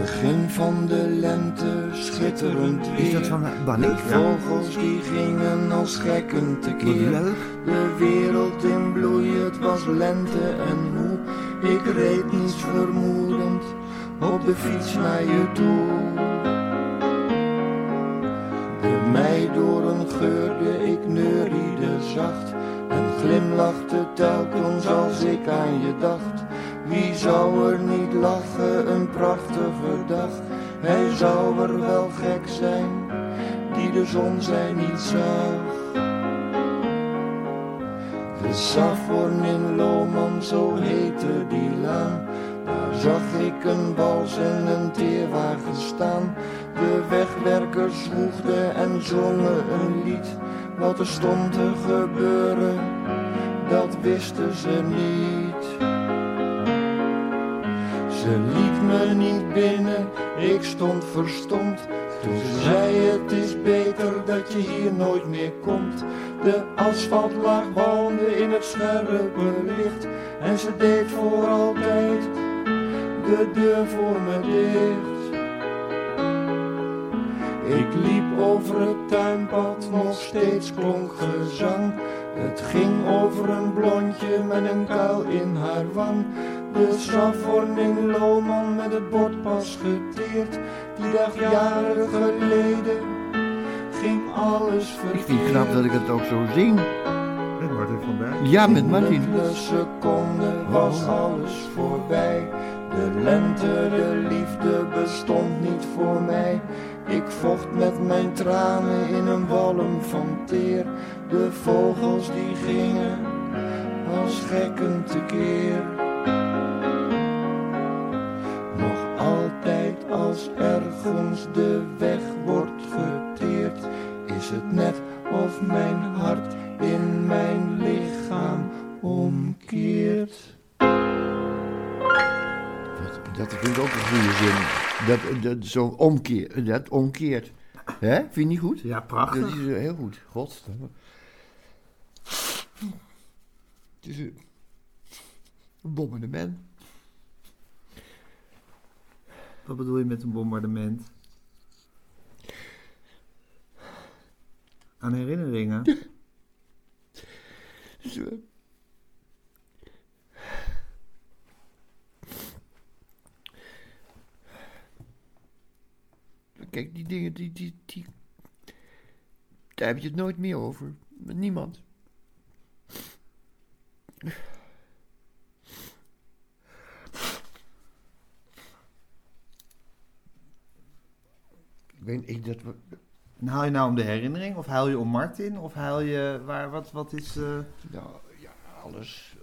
Begin van de lente, schitterend weer. Is dat van Banning? De vogels die gingen als gekken tekeer. De wereld in bloei, het was lente en hoe. Ik reed niets vermoedend op de fiets naar je toe. De meidoren geurde, ik neuriede zacht. En glimlachte telkens als ik aan je dacht. Wie zou er niet lachen, een prachtige dag. Hij zou er wel gek zijn, die de zon zij niet zag. De Saffron in Loman, zo heette die laan. Daar zag ik een bals en een teerwagen staan. De wegwerkers zwoegden en zongen een lied. Wat er stond te gebeuren, dat wisten ze niet. Ze liet me niet binnen, ik stond verstomd. Toen ze zei het is beter dat je hier nooit meer komt. De asfalt lag in het scherpe licht. En ze deed voor altijd de deur voor me dicht. Ik liep over het tuinpad, nog steeds klonk gezang. Het ging over een blondje met een kuil in haar wang. De Saffron in Loman met het bord pas geteerd. Die dag jaren geleden ging alles verkeerd. Ik vind het knap dat ik het ook zo zing. Met Martin van Berg. Ja, met Martin. De seconde was alles voorbij. De lente, de liefde bestond niet voor mij. Ik vocht met mijn tranen in een walm van teer. De vogels die gingen als gekken tekeer. Nog altijd als ergens de weg wordt geteerd, is het net of mijn hart in mijn lichaam omkeert. Dat vind ik ook een goede zin. Dat, dat zo omkeer, dat omkeert. Hè? Vind je niet goed? Ja, Dat prachtig. is eh, heel goed. God. Het is een een bombardement. Wat bedoel je met een bombardement? Aan herinneringen? Kijk, die dingen, die, die, die, daar heb je het nooit meer over. Met niemand. Ik weet ik dat. En haal je nou om de herinnering? Of haal je om Martin? Of haal je... Waar, wat, wat is... eh, Nou, ja, alles.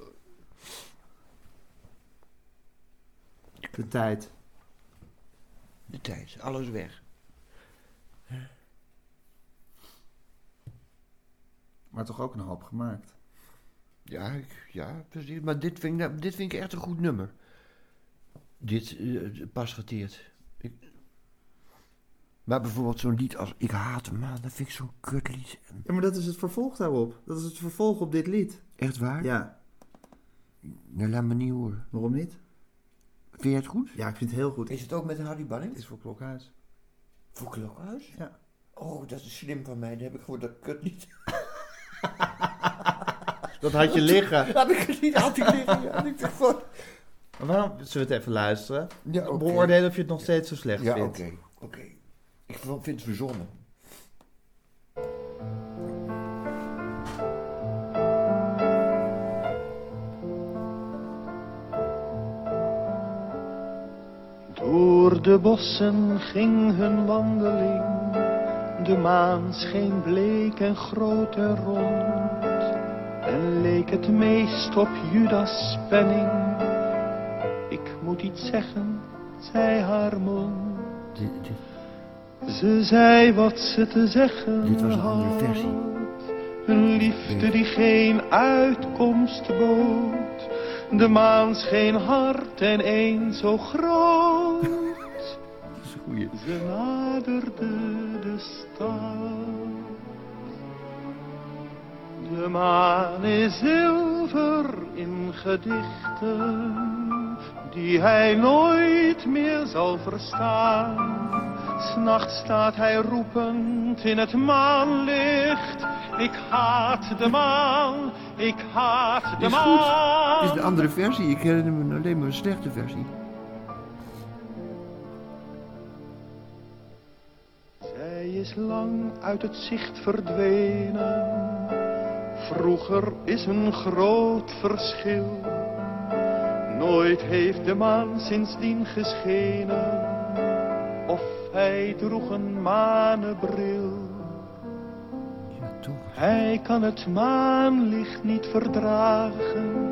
de tijd? De tijd, alles weg. Maar toch ook een hoop gemaakt. Ja, ik- ja, precies. Maar dit vind, ik, nou- dit vind ik echt een goed nummer. Dit eh, pas geteerd. Ik... Maar bijvoorbeeld zo'n lied als Ik haat hem, man, dat vind ik zo'n kutlied. Ja, maar dat is het vervolg daarop. Dat is het vervolg op dit lied. Echt waar? Ja, Nou, laat me niet horen. waarom niet? Vind je het goed? Ja, ik vind het heel goed. Is het ook met Harry Het Banning? is voor Klokhuis. Voor Klokhuis? Ja. Oh, dat is slim van mij. Dat heb ik voor dat kutlied. Dat had je liggen. Had ik het niet had ik liggen. Had ik. Maar waarom... Zullen we het even luisteren? Ja, oké. Beoordelen of je het nog steeds zo slecht Ja, oké. vindt. Oké. Ik vind het verzonnen. Door de bossen ging hun wandeling. De maan scheen bleek en groot en rond. En leek het meest op Judas penning. Ik moet iets zeggen, zei haar mond. Dit, dit, Ze zei wat ze te zeggen Dit was een andere had. versie. Een liefde die geen uitkomst bood. De maan scheen hard en een zo groot. Ze naderde de stad. De maan is zilver in gedichten, die hij nooit meer zal verstaan. S'nachts staat hij roepend in het maanlicht. Ik haat de maan, ik haat de Is goed. maan. Het is een andere versie. Ik herinner me alleen maar een slechte versie. Zij is lang uit het zicht verdwenen. Vroeger is een groot verschil. Nooit heeft de maan sindsdien geschenen. Of hij droeg een manenbril. Hij kan het maanlicht niet verdragen.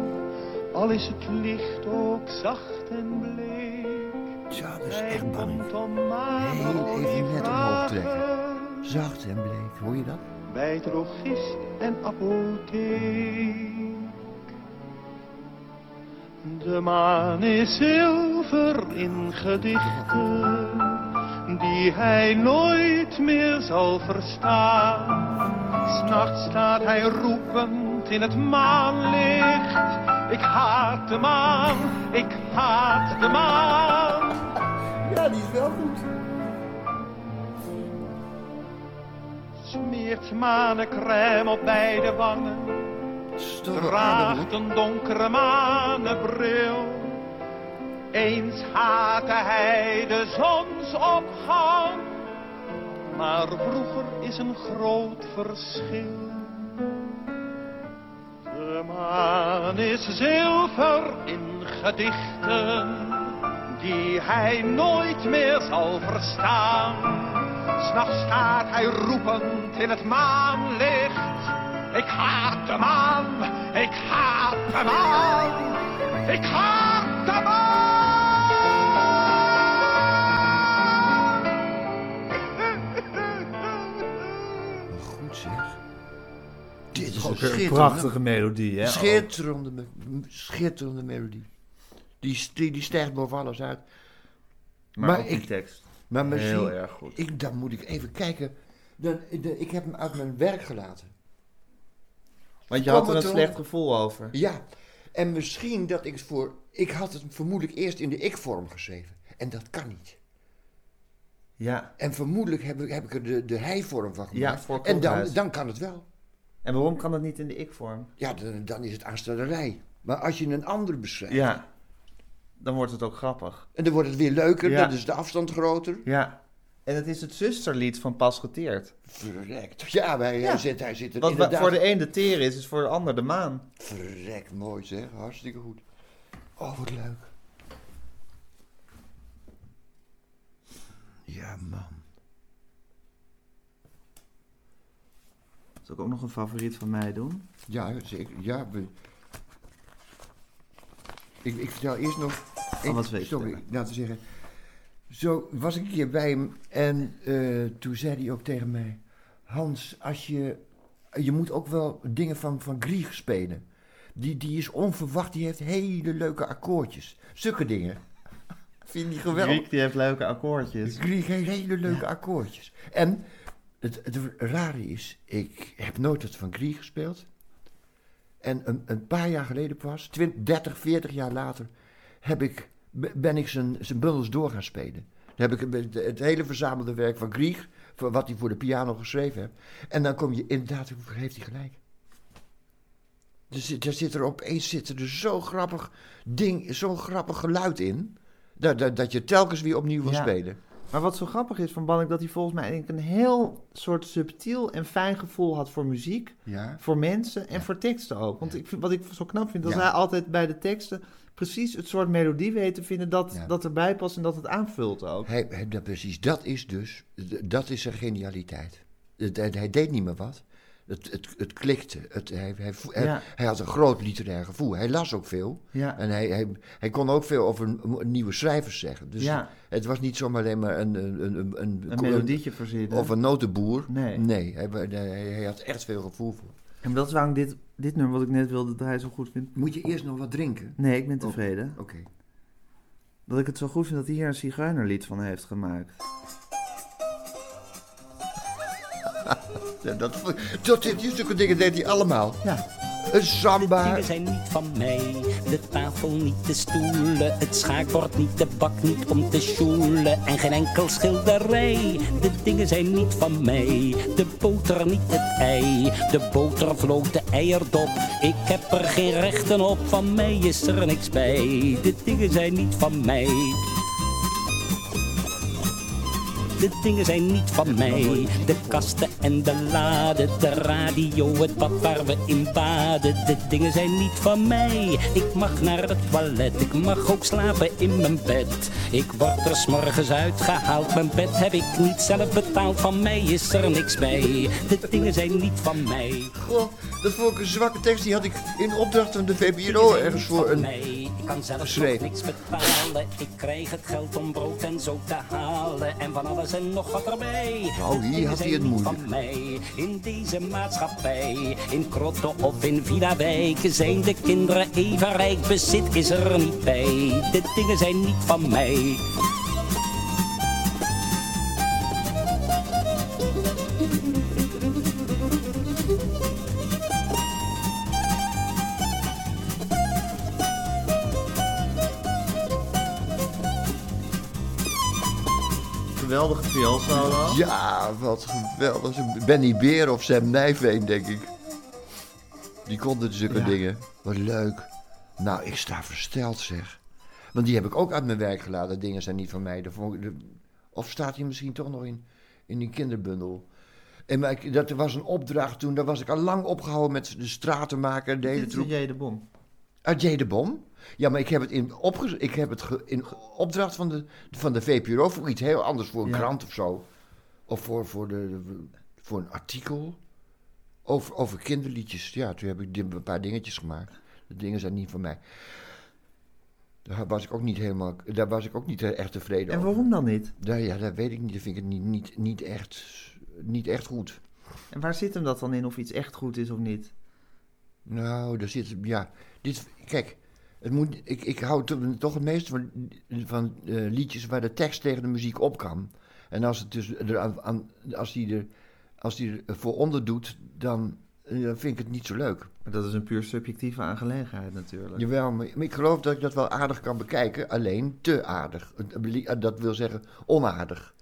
Al is het licht ook zacht en bleek. Ja, dat is Hij echt bang. Heel even net omhoog trekken. Zacht en bleek. Hoor je dat? bij drogist en apotheek. De maan is zilver in gedichten, die hij nooit meer zal verstaan. S'nachts staat hij roepend in het maanlicht. Ik haat de maan, ik haat de maan. Ja, die is wel goed. Smeert manencrème op beide wangen. draagt een donkere manenbril. Eens haatte hij de zonsopgang, maar vroeger is een groot verschil. De maan is zilver in gedichten, die hij nooit meer zal verstaan. S'nachts staat hij roepend in het maanlicht. Ik haat de maan, ik haat de maan, ik haat de maan. Ook een schitterende, prachtige melodie, hè? schitterende, me- schitterende melodie. Die, die, die stijgt boven alles uit. Maar, Maar ook die ik- tekst. Maar misschien, Heel erg goed. Ik, dan moet ik even kijken. Dan, de- ik heb hem uit mijn werk gelaten. Want je had er een slecht gevoel over. Ja, en misschien dat ik het voor... Ik had het vermoedelijk eerst in de ik-vorm geschreven. En dat kan niet. Ja. En vermoedelijk heb ik, heb ik er de, de hij-vorm van Ja, gemaakt. voor en dan, dan kan het wel. En waarom kan dat niet in de ik-vorm? Ja, dan, dan is het aanstellerij. Maar als je een ander beschrijft... Ja. Dan wordt het ook grappig. En dan wordt het weer leuker, Ja. dan is de afstand groter. Ja. En het is het zusterlied van Pas Geteerd. Verrekt. Ja, maar Ja. Hij, zit, hij zit er Wat inderdaad... voor de een de teer is, is voor de ander de maan. Verrek, mooi zeg. Hartstikke goed. Oh, wat leuk. Ja, man. Zal ik ook nog een favoriet van mij doen? Ja, zeker. Ja, we... ik, ik vertel eerst nog... Oh, wat je Sorry, laten we zeggen. Zo was ik een keer bij hem en eh, toen zei hij ook tegen mij... Hans, als je... Je moet ook wel dingen van, van Grieg spelen. Die, die is onverwacht, die heeft hele leuke akkoordjes. Zulke dingen. Vind je geweldig? Griek die heeft leuke akkoordjes. Grieg heeft hele leuke akkoordjes. En het, het rare is, ik heb nooit wat van Grieg gespeeld. En een, een paar jaar geleden pas, 20, 30, 40 jaar later, heb ik, be- ben ik zijn, zijn bundels door gaan spelen. Dan heb ik het, het hele verzamelde werk van Grieg, wat hij voor de piano geschreven heeft. En dan kom je inderdaad, heeft hij gelijk. Er zit, er zit er opeens zit er zo grappig ding, zo'n grappig geluid in, dat, dat, dat je telkens weer opnieuw wil Ja. spelen. Maar wat zo grappig is van Banning, dat hij volgens mij een heel soort subtiel en fijn gevoel had voor muziek, Ja. voor mensen en voor teksten ook. Want ik vind, wat ik zo knap vind, dat hij altijd bij de teksten precies het soort melodie weet te vinden dat, dat erbij past en dat het aanvult ook. Hij, hij- dat, precies, dat is dus, dat is zijn genialiteit. Hij deed niet meer wat. Het, het, het klikte. Het, hij, hij, hij, Ja. hij had een groot literair gevoel. Hij las ook veel. Ja. En hij, hij, hij kon ook veel over nieuwe schrijvers zeggen. Dus Ja. het was niet zomaar alleen maar een, een, een, een, Een melodietje verzinnen. Of een notenboer. Nee. Nee, hij, hij, hij had echt veel gevoel voor. En dat is waarom dit, dit nummer wat ik net wilde draaien zo goed vind. Moet je eerst nog wat drinken? Nee, ik ben tevreden. Oké. Dat ik het zo goed vind dat hij hier een zigeunerlied van heeft gemaakt. Ja, dat, dat, die zulke dingen deed hij allemaal. Ja. Een De samba. dingen zijn niet van mij. De tafel niet, de stoelen. Het schaakbord niet, de bak niet om te sjoelen. En geen enkel schilderij. De dingen zijn niet van mij. De boter niet, het ei. De boter vloog de eierdop. Ik heb er geen rechten op. Van mij is er niks bij. De dingen zijn niet van mij. De dingen zijn niet van mij. De kasten en de laden, de radio, het bad waar we in baden. De dingen zijn niet van mij. Ik mag naar het toilet, ik mag ook slapen in mijn bed. Ik word er s'morgens uitgehaald, mijn bed heb ik niet zelf betaald. Van mij is er niks bij. De dingen zijn niet van mij. Goh, dat vond ik een zwakke tekst. Die had ik in opdracht van de VPRO ergens voor een... Nee, ik kan zelf niks betalen. Ik krijg het geld om brood en zo te halen. En van alles en nog wat erbij. Nou, hier had hij het niet moeilijk. van mij. In deze maatschappij, in krotten of in villa-wijken... zijn de kinderen even rijk, bezit is er niet bij. De dingen zijn niet van mij. Geweldige vioolsolo. Ja, wat geweldig. Benny Beer of Sam Nijveen, denk ik. Die konden zulke Ja. dingen. Wat leuk. Nou, ik sta versteld, zeg. Want die heb ik ook uit mijn werk gelaten. Dingen zijn niet van mij. Of staat hij misschien toch nog in, in die kinderbundel? En maar ik, dat was een opdracht toen. Daar was ik al lang opgehouden met de stratenmaker. De hele Dit is troep. J. de Bom. Uit J. de Bom? Ja, maar ik heb het in, opge ik heb het in opdracht van de, van de VPRO voor iets heel anders, voor een Ja. krant of zo. Of voor, voor, de, voor een artikel over, over kinderliedjes. Ja, toen heb ik een paar dingetjes gemaakt. De dingen zijn niet van mij. Daar was ik ook niet helemaal, daar was ik ook niet echt tevreden En over. waarom dan niet? Daar, ja, dat weet ik niet. Dat vind ik het niet, niet, niet, echt, niet echt goed. En waar zit hem dat dan in of iets echt goed is of niet? Nou, daar zit, ja, dit, kijk, het moet, ik, ik hou to- toch het meeste van, van eh, liedjes waar de tekst tegen de muziek op kan. En als het dus er aan, aan- als die er, als die er voor onder doet, dan, eh, dan vind ik het niet zo leuk. Maar dat is een puur subjectieve aangelegenheid natuurlijk. Jawel, maar, maar ik geloof dat ik dat wel aardig kan bekijken, alleen te aardig. Dat wil zeggen onaardig.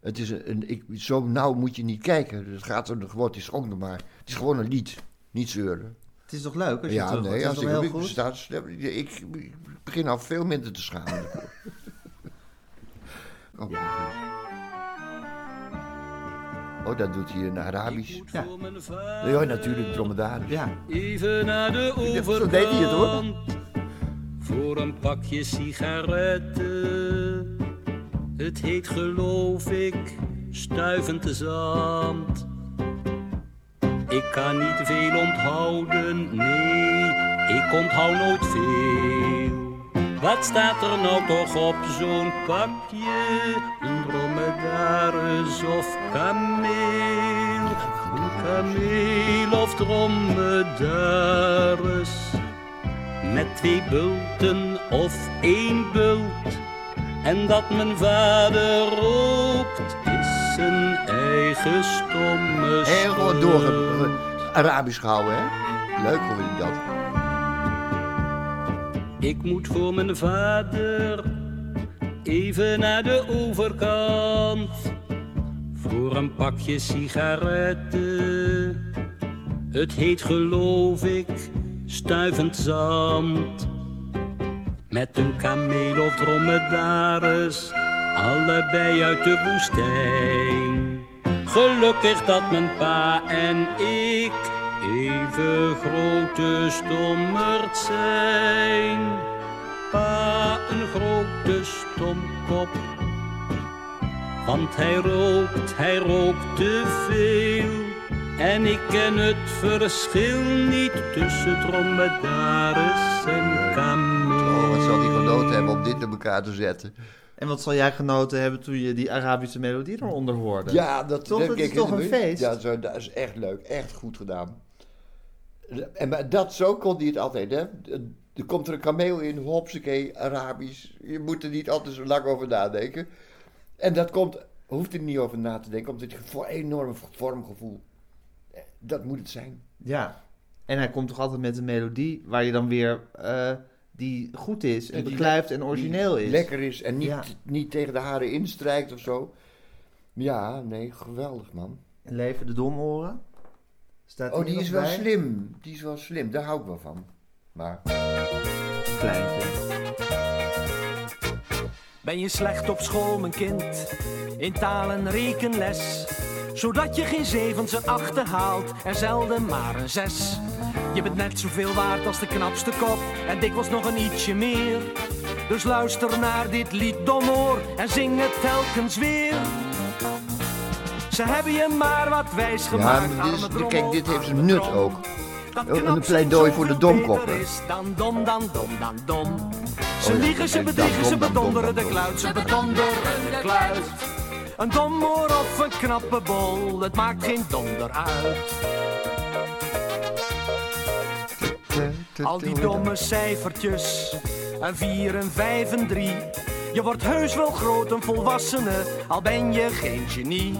Het is een, een- ik, zo nauw moet je niet kijken. Het gaat er gewoon, het is ook nog maar, het is gewoon een lied, niet zeuren. Het is toch leuk als je Ja, terug nee, het als ik heel ik goed? sta, ik, ik begin al veel minder te schamen. oh, oh, dat doet hij in Arabisch. Ja. Ja, natuurlijk, dromedaris. Ja, Even naar de overkant. zo deed hij het, hoor. Voor een pakje sigaretten. Het heet geloof ik stuivend zand. Ik kan niet veel onthouden, nee, ik onthoud nooit veel. Wat staat er nou toch op zo'n pakje? Een dromedaris of kameel? Een kameel of dromedaris? Met twee bulten of één bult? En dat mijn vader is zijn eigen stomme gewoon schuld. door Arabisch gehouden, hè? Leuk hoor je dat. Ik moet voor mijn vader even naar de overkant. Voor een pakje sigaretten. Het heet geloof ik stuivend zand. Met een kameel of dromedaris allebei uit de woestijn. Gelukkig dat mijn pa en ik even grote stommerd zijn. Pa een grote stomkop, want hij rookt, hij rookt te veel. En ik ken het verschil niet tussen dromedaris en kameel. Oh, wat zal die genoten hebben om dit in elkaar te zetten. En wat zal jij genoten hebben toen je die Arabische melodie eronder hoorde? Ja, dat, Toch, dat is toch een feest? Ja, zo, dat is echt leuk. Echt goed gedaan. En maar dat, zo kon hij het altijd, hè. Er komt er een kameel in, hopsakee, Arabisch. Je moet er niet altijd zo lang over nadenken. En dat komt, hoeft er niet over na te denken, omdat het voor enorm vormgevoel. Dat moet het zijn. Ja. En hij komt toch altijd met een melodie waar je dan weer... eh, die goed is en En die beklijft en origineel is. Lekker is en niet, Ja. niet tegen de haren instrijkt of zo. Ja, nee, geweldig man. En Leven de Domoren. Staat Oh, die is wel bij? slim. Die is wel slim, daar hou ik wel van. Maar... Kleintje. Ben je slecht op school, mijn kind? In taal en rekenles. Zodat je geen zevens en achten haalt en zelden maar een zes. Je bent net zoveel waard als de knapste kop en dikwijls nog een ietsje meer. Dus luister naar dit lied domoor en zing het telkens weer. Ze hebben je maar wat wijs Ja, gemaakt. dit is- drommel, kijk, dit heeft zijn arme nut ook. Een pleidooi voor de domkoppen. Dan dom, dan dom, dan dom. Ze Oh ja, liegen, ze bedriegen, ze dom, dan dom, bedonderen de kluit, ze bedonderen de kluit. Een dommoor of een knappe bol, het maakt geen donder uit. Al die domme cijfertjes, een vier, een vijf, een drie. Je wordt heus wel groot, een volwassene, al ben je geen genie.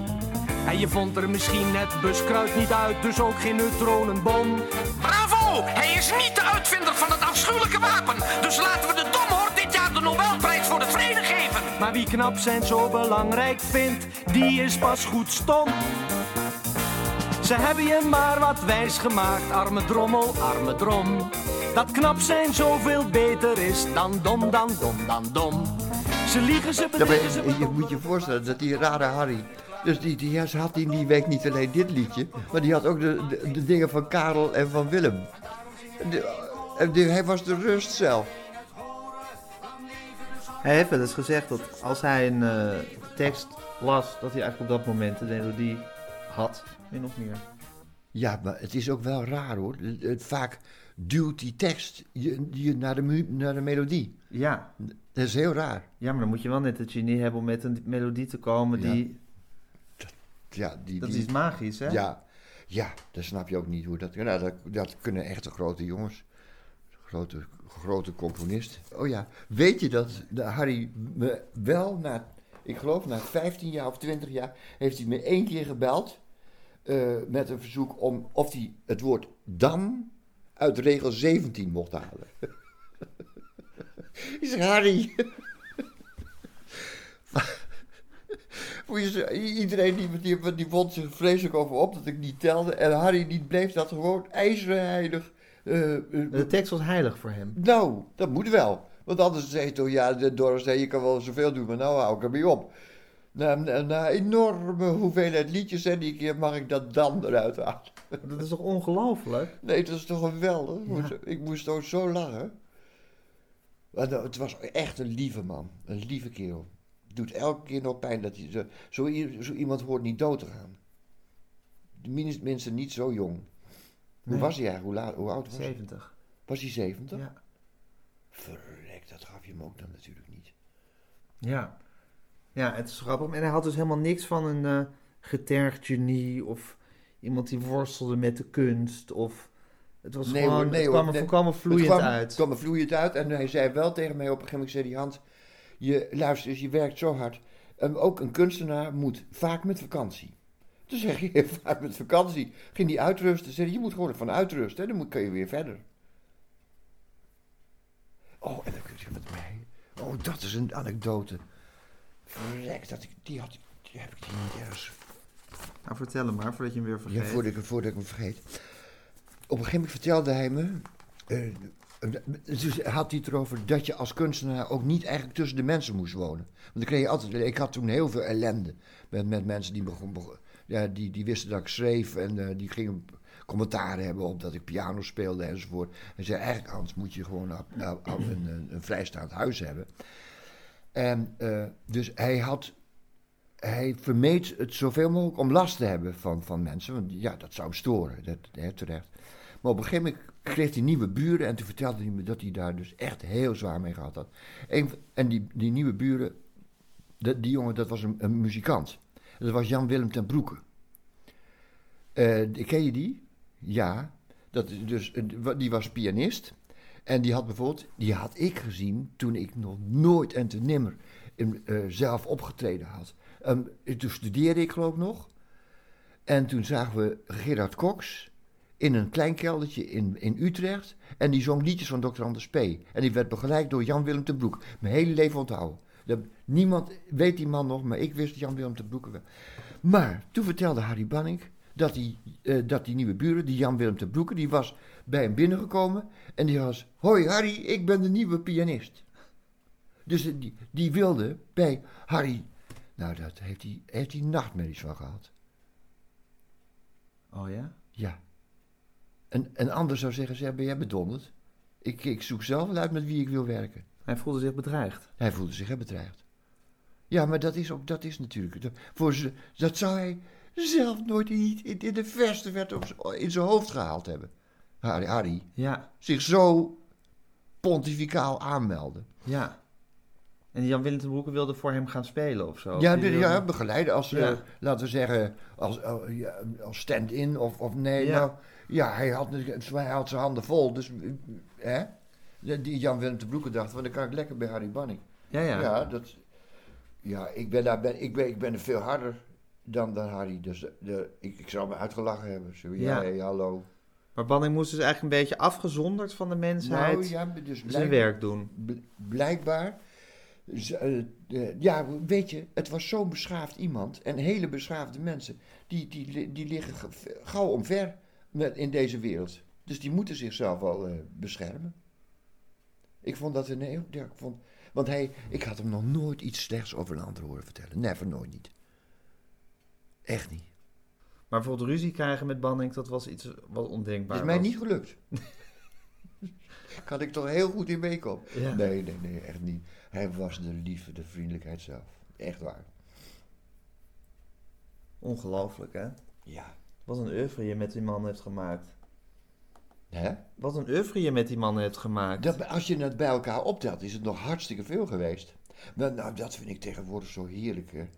En je vond er misschien net buskruid niet uit, dus ook geen neutronenbom. Bravo! Hij is niet de uitvinder van het afschuwelijke wapen. Dus laten we de domhoor dit jaar de Nobelprijs voor de vrede geven. Maar wie knap zijn zo belangrijk vindt, die is pas goed stom. Ze hebben je maar wat wijs gemaakt, arme drommel, arme drom. Dat knap zijn zoveel beter is dan dom, dan dom, dan dom. Ze liegen, ze bedriegen, ze je, je moet je voorstellen dat die rare Harry... Dus die, die ja, ze had in die week niet alleen dit liedje... maar die had ook de, de, de dingen van Karel en van Willem. De- hij was de rust zelf. Hij heeft wel eens gezegd dat als hij een eh, tekst las, dat hij eigenlijk op dat moment de melodie had, min of meer. Ja, maar het is ook wel raar hoor. Vaak duwt die tekst je, je naar, de, naar de melodie. Ja. Dat is heel raar. ja, maar dan moet je wel net het genie hebben om met een melodie te komen die... Ja, die, Dat die- is magisch, hè? Ja, ja, dat snap je ook niet hoe dat... Nou, dat, dat kunnen echte grote jongens. Grote, grote componist. Oh ja, weet je dat de Harry me wel na... Ik geloof na 15 jaar of 20 jaar heeft hij me één keer gebeld... eh, met een verzoek om of hij het woord dan uit regel 17 mocht halen. Ik zeg, Harry... Iedereen die, die, die vond zich vreselijk over op dat ik niet telde. En Harry die bleef dat gewoon ijzerheilig. eh, eh, De tekst was heilig voor hem. nou, dat moet wel. Want anders zeg je toch, ja, de Doris zei, je kan wel zoveel doen, maar nou hou ik ermee op. Na, na, na enorme hoeveelheid liedjes en die keer mag ik dat dan eruit halen. Dat is toch ongelooflijk? Nee, dat is toch geweldig? Ik moest- Ik moest ook zo lachen. Maar nou, het was echt een lieve man. Een lieve kerel. Doet elke keer nog pijn dat hij... Zo, zo, iemand hoort niet dood te gaan. Minstens niet zo jong. Hoe Nee. was hij eigenlijk? Hoe, laat, hoe oud was hij? 70. Was hij 70? Ja. Verrek, dat gaf je hem ook dan natuurlijk niet. Ja. Ja, het is grappig. En hij had dus helemaal niks van een eh getergd genie of iemand die worstelde met de kunst of... Het was Nee, gewoon, hoor, nee, het kwam er vloeiend het kwam, uit. Het kwam er vloeiend uit en hij zei wel tegen mij op een gegeven moment, zei hij, Hans, je, luister eens, je werkt zo hard. En ook een kunstenaar moet vaak met vakantie. Toen zeg je, vaak met vakantie. Ging die uitrusten. Zei je moet gewoon van uitrusten. En dan moet- kun je weer verder. Oh, en dan kun je met mij. Oh, dat is een anekdote. Verrek, dat ik, die, had, die heb ik niet ergens Nou, vertel hem maar, voordat je hem weer vergeet. ja, voordat ik, voordat ik hem vergeet. Op een gegeven moment vertelde hij me. eh, dus had hij het erover dat je als kunstenaar ook niet eigenlijk tussen de mensen moest wonen. Want dan kreeg je altijd. Ik had toen heel veel ellende met, met mensen die, begon, begon- ja, die, die wisten dat ik schreef en eh, die gingen commentaar hebben op dat ik piano speelde enzovoort. En zei eigenlijk, Hans, moet je gewoon een, een, een vrijstaand huis hebben. En eh, dus hij had. Hij vermeed het zoveel mogelijk om last te hebben van, van mensen. Want ja, dat zou hem storen, dat, hè, terecht. Maar op een gegeven moment kreeg hij nieuwe buren. En toen vertelde hij me dat hij daar dus echt heel zwaar mee gehad had. Een, en die, die nieuwe buren, dat, die jongen, dat was een, muzikant. Dat was Jan-Willem ten Broeke. Eh, ken je die? Ja. Dat, dus, die was pianist. En die had bijvoorbeeld, die had ik gezien toen ik nog nooit en te nimmer in, eh, zelf opgetreden had. Ehm, toen studeerde ik geloof ik nog. En toen zagen we Gerard Cox in een klein keldertje in, in Utrecht. En die zong liedjes van Dr. Anders P. En die werd begeleid door Jan-Willem ten Broek. Mijn hele leven onthouden. Dat, niemand weet die man nog, maar ik wist Jan-Willem ten Broeke wel. Maar toen vertelde Harry Banning dat die, eh, dat die nieuwe buren, die Jan-Willem ten Broeke, die was bij hem binnengekomen. En die was, hoi Harry, ik ben de nieuwe pianist. Dus die, die wilde bij Harry, nou dat heeft hij, heeft hij nachtmerries van gehad. Oh ja? Ja. En een ander zou zeggen, zeg, ben jij bedonderd? Ik, ik zoek zelf wel uit met wie ik wil werken. Hij voelde zich bedreigd. Hij voelde zich bedreigd. Ja, maar dat is, ook, dat is natuurlijk... Dat, voor ze, dat zou hij zelf nooit in, in, in de verste z'n- in zijn hoofd gehaald hebben. Harry, Harry Ja, zich zo pontificaal aanmelden. ja. En Jan Willem ten Broeke wilde voor hem gaan spelen of zo? Ja, de, wilde- ja, begeleiden als, eh, Ja. laten we zeggen, als, eh, ja, als stand-in of, of nee. Ja. Nou, ja, hij had, hij had zijn handen vol. Dus, eh, hè? Die Jan Willem te Broeke dacht, van dan kan ik lekker bij Harry Banning. ja, ja. Ja, dat, ja ik, ben daar, ben, ik, ben, ik ben er veel harder dan, dan Harry. Dus de, de- ik, ik zou me uitgelachen hebben. Zo, ja, Ja. hey, hallo. Maar Banning moest dus eigenlijk een beetje afgezonderd van de mensheid Nou, ja, dus zijn werk doen. bl- blijkbaar. eh, ja, weet je, het was zo'n beschaafd iemand. En hele beschaafde mensen. Die, die, die liggen ge- gauw omver met, in deze wereld. Dus die moeten zichzelf wel eh, beschermen. Ik vond dat een heel. Ja, ik vond, want hij, ik had hem nog nooit iets slechts over een ander horen vertellen. Never, nooit niet. Echt niet. Maar bijvoorbeeld ruzie krijgen met Banning, dat was iets wat ondenkbaar is mij niet gelukt. kan ik toch heel goed in meekomen? Ja. Nee, nee, nee, echt niet. Hij was de liefde, de vriendelijkheid zelf. Echt waar. Ongelooflijk, hè? Ja. Wat een oeuvre je met die man heeft gemaakt. Hè? Wat een oeuvre je met die man hebt gemaakt. Dat, als je het bij elkaar optelt, is het nog hartstikke veel geweest. Nou, nou dat vind ik tegenwoordig zo heerlijk. hè.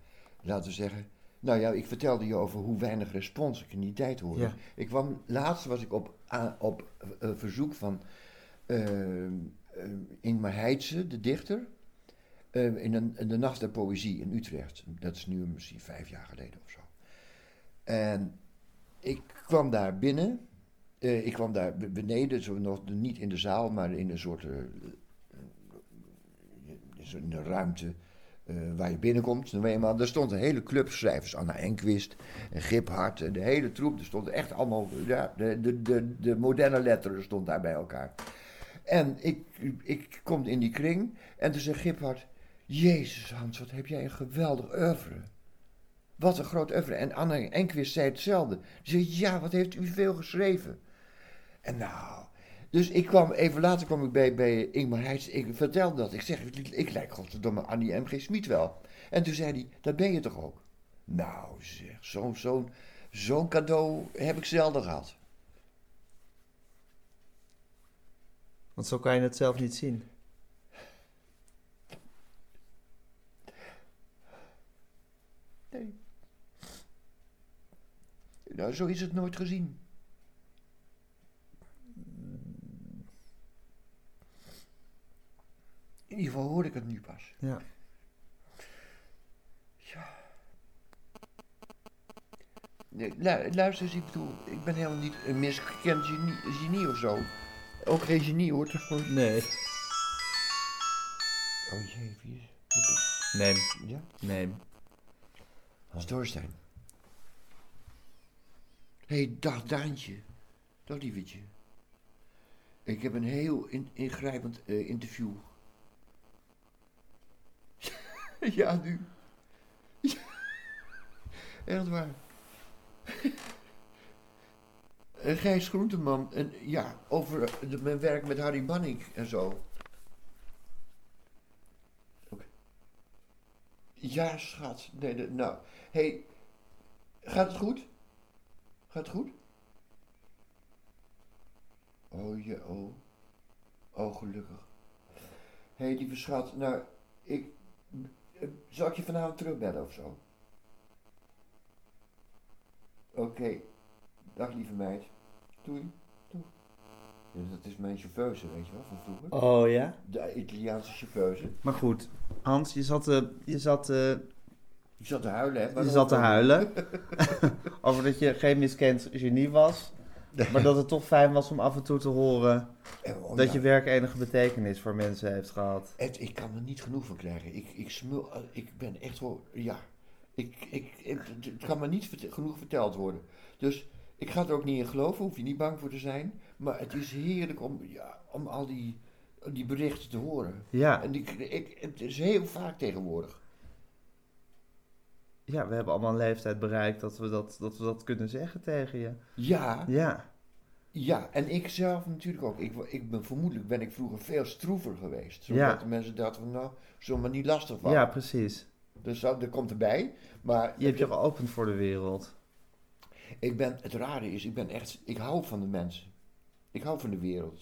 Laten we zeggen. Nou ja, ik vertelde je over hoe weinig respons ik in die tijd hoorde. Ja. Ik kwam, laatst was ik op, op eh, verzoek van eh, eh, Ingmar Heitse, de dichter, in, een, in de Nacht der Poëzie in Utrecht. Dat is nu misschien vijf jaar geleden of zo. En ik kwam daar binnen. Ik kwam daar be- beneden, zo nog niet in de zaal, maar in een soort. in een ruimte waar je binnenkomt. Je maar, er stond een hele club schrijvers. Anna Enquist en Giphart en de hele troep. Er stonden echt allemaal. Ja, de, de, de, de moderne letteren stond daar bij elkaar. En ik, ik kom in die kring en toen zegt Giphart... Jezus Hans, wat heb jij een geweldig oeuvre. Wat een groot oeuvre. En Anne Enquist zei hetzelfde. Die zei, ja, wat heeft u veel geschreven. En nou... Dus ik kwam, even later kwam ik bij, bij Ingmar Heijs. Ik vertelde dat. Ik zeg, ik, ik lijk godverdomme Annie M.G. Smit wel. En toen zei hij, dat ben je toch ook? Nou zeg, zo'n zo'n zo'n cadeau heb ik zelden gehad. Want zo kan je het zelf niet zien. Nee. Nou, zo is het nooit gezien. Ieder geval hoor ik het nu pas. Ja. Nee, lu- luister eens, ik bedoel, ik ben helemaal niet een misgekend genie, genie of zo. Ook geen genie hoor. trouwens. Nee. Oh jee, wie is... moet ik- Nee. Ja? Nee. Doorstein. Hé, hey, dag Daantje. Dag lievetje. Ik heb een heel in- ingrijpend eh, interview. ja, nu. Echt waar. Gijs Groenteman, en, ja, over mijn werk met Harry Banning en zo. Ja, schat. Nee, de- nou. hey, gaat het goed? Gaat het goed? Oh, je, oh. Oh, gelukkig. Hé, hey, lieve schat, nou, ik... Zal ik je vanavond terugbellen of zo? Oké. Dag, lieve meid. Doei. Doei. Ja, dat is mijn chauffeuse, weet je wel, van vroeger. Oh ja? De Italiaanse chauffeuse. Maar goed, Hans, je zat, eh, je zat, eh, Je zat te huilen, hè? je Waarom? zat te huilen over dat je geen miskend genie was. Maar dat het toch fijn was om af en toe te horen oh, dat ja. je werk enige betekenis voor mensen heeft gehad. Ed, ik kan er niet genoeg van krijgen. Ik, ik smul, eh, ik ben echt wel, ja. Ik, ik, ik- het het kan me niet verte- genoeg verteld worden. Dus ik ga er ook niet in geloven, hoef je niet bang voor te zijn. Maar het is heerlijk om, ja, om al die, die berichten te horen. Ja, En ik, het is heel vaak tegenwoordig. Ja, we hebben allemaal een leeftijd bereikt dat we dat, dat we dat kunnen zeggen tegen je. Ja, Ja, ja, en ik zelf natuurlijk ook. Ik, ik ben, vermoedelijk ben ik vroeger veel stroever geweest. Zodat Ja. de mensen dachten van, nou, zullen maar niet lastig van. ja, precies. Dus dat, dat komt erbij. Maar Je hebt je geopend voor de wereld. Ik ben, het rare is, ik ben echt, ik hou van de mensen. Ik hou van de wereld.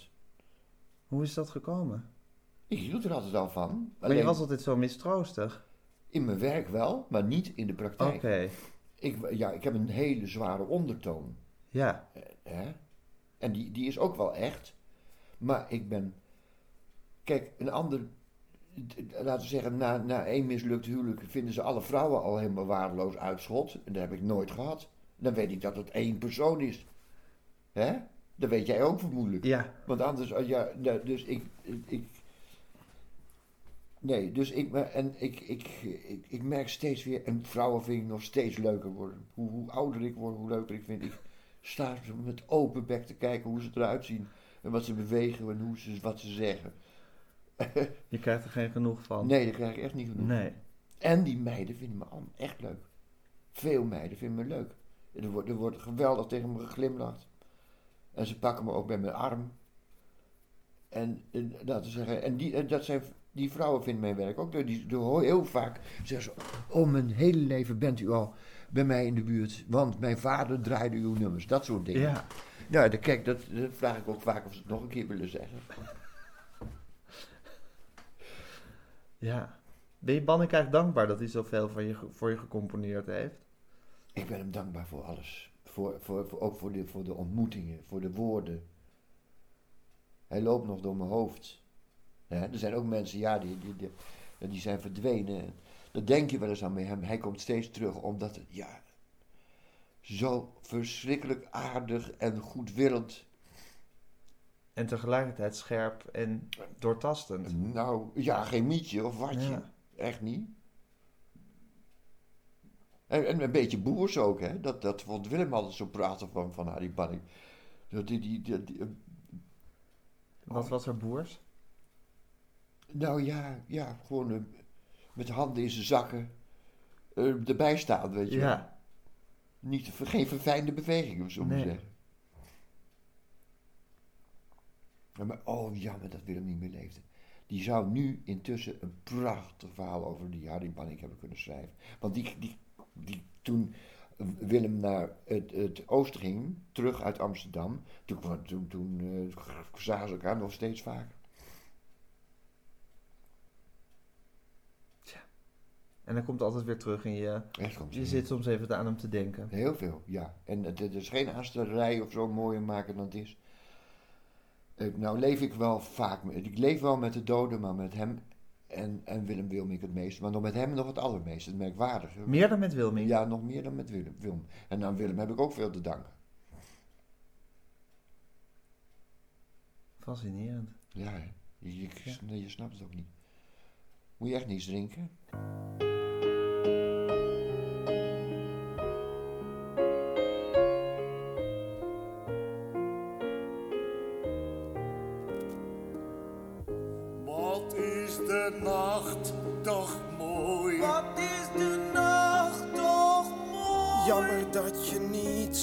Hoe is dat gekomen? Ik hield er altijd al van. Maar Alleen je was altijd zo mistroostig. In mijn werk wel, maar niet in de Oké, praktijk. Ik, ja, ik heb een hele zware ondertoon. ja. Hè? En die, die is ook wel echt. Maar ik ben... Kijk, een ander... Laten we zeggen, na, na één mislukt huwelijk vinden ze alle vrouwen al helemaal waardeloos uitschot. En dat heb ik nooit gehad. Dan weet ik dat het één persoon is. Hè? Dat weet jij ook vermoedelijk. Ja, Want anders, ja, dus ik, ik. Nee, dus ik, en ik, ik, ik, ik merk steeds weer, en vrouwen vind ik nog steeds leuker worden. Hoe, hoe ouder ik word, hoe leuker ik vind. Ik sta met open bek te kijken hoe ze eruit zien. En wat ze bewegen en hoe ze, wat ze zeggen. je krijgt er geen genoeg van. Nee, daar krijg ik echt niet genoeg. Nee. En die meiden vinden me echt leuk. Veel meiden vinden me leuk. Er wordt, er wordt geweldig tegen me geglimlacht. En ze pakken me ook bij mijn arm. En, en, we zeggen, en die, en dat zijn, die vrouwen vinden mijn werk ook. Die, die hoor heel vaak zeggen ze, oh mijn hele leven bent u al bij mij in de buurt. Want mijn vader draaide uw nummers. Dat soort dingen. Ja, Nou, dan, kijk, dat, dat vraag ik ook vaak of ze het nog een keer willen zeggen. ja. Ben je Bannek eigenlijk dankbaar dat hij zoveel van je, voor je gecomponeerd heeft? Ik ben hem dankbaar voor alles. Voor, voor, voor- ook voor de, voor de ontmoetingen, voor de woorden. Hij loopt nog door mijn hoofd. Er zijn ook mensen, ja, die, die, die, die zijn verdwenen. Dan denk je wel eens aan bij hem. Hij komt steeds terug, omdat het, ja, zo verschrikkelijk aardig en goedwillend. En tegelijkertijd scherp en doortastend. Nou, ja, geen mietje of watje. Ja. Echt niet. En, en een beetje boers ook, hè. Dat, dat vond Willem altijd zo praten van, van Harry Banning. Dat die, die, die, die- Wat was er boers? Nou ja, ja, gewoon eh, met handen in zijn zakken eh, erbij staan, weet je wel. Ja, Niet, geen verfijnde bewegingen, zo maar Nee. zeggen. Ja, maar, oh, jammer dat Willem niet meer leefde. Die zou nu intussen een prachtig verhaal over die Harry Banning hebben kunnen schrijven. Want die, die, die, toen Willem naar het, het oosten ging, terug uit Amsterdam, toen, toen, toen eh, zagen ze elkaar nog steeds vaak. En dan komt altijd weer terug in je... Echt komt Je zit soms even aan hem te denken. Heel veel, ja. En het, het is geen aanstellerij of zo mooier maken dan het is. Eh, nou leef ik wel vaak, ik leef wel met de doden, maar met hem en, en Willem Wilming het meest. Maar nog met hem nog het allermeest, het merkwaardige. Meer dan met Wilming? Ja, nog meer dan met Willem. Willem. En aan Willem heb ik ook veel te danken. Fascinerend. Ja, je, je, je snapt het ook niet. Moet je echt niets drinken?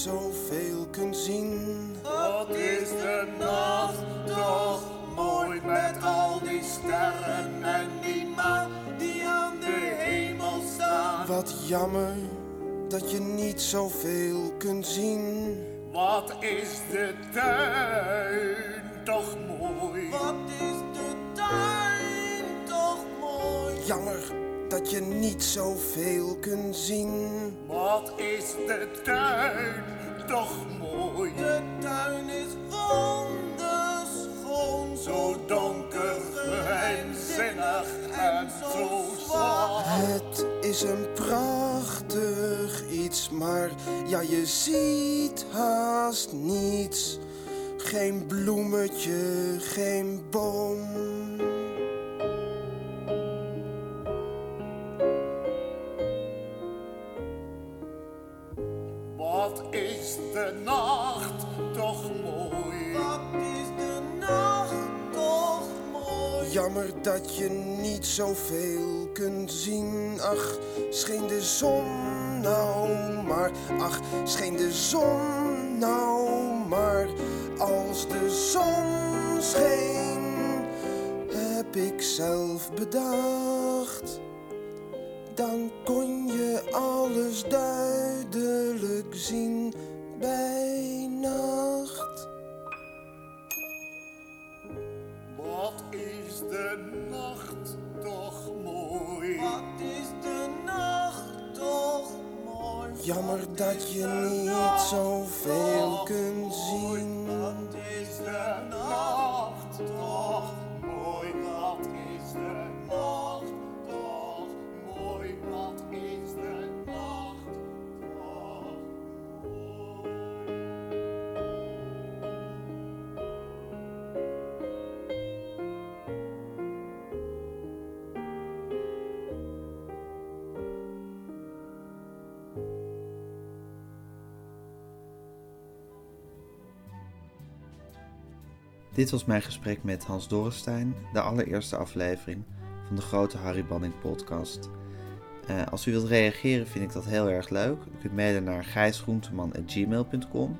Zoveel kunt zien. Wat is de nacht toch mooi met al die sterren en die maan die aan de hemel staan. Wat jammer dat je niet zoveel kunt zien. Wat is de tuin toch mooi. Wat is dat je niet zoveel kunt zien. Wat is de tuin toch mooi. De tuin is wonderschoon. Zo donker, geheimzinnig en zo zwaar. Het is een prachtig iets, maar ja, je ziet haast niets. Geen bloemetje, geen boom. Jammer dat je niet zoveel kunt zien. Ach, scheen de zon nou maar. Ach, scheen de zon nou maar. Als de zon scheen, heb ik zelf bedacht. Dan kon je alles duidelijk zien bij Jammer dat je niet zoveel kunt zien. Dit was mijn gesprek met Hans Dorrestein, de allereerste aflevering van de grote Harry Banning podcast. Eh, als u wilt reageren vind ik dat heel erg leuk. U kunt mailen naar gijsgroenteman.gmail.com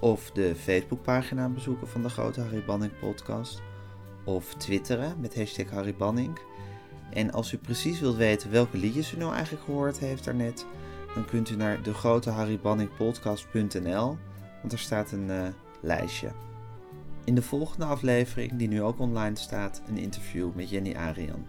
of de Facebookpagina bezoeken van de grote Harry Banning podcast of twitteren met hashtag Harry Banning. En als u precies wilt weten welke liedjes u nou eigenlijk gehoord heeft daarnet, dan kunt u naar degroteharrybanningpodcast.nl, want er staat een eh, lijstje. In de volgende aflevering, die nu ook online staat, een interview met Jenny Arian.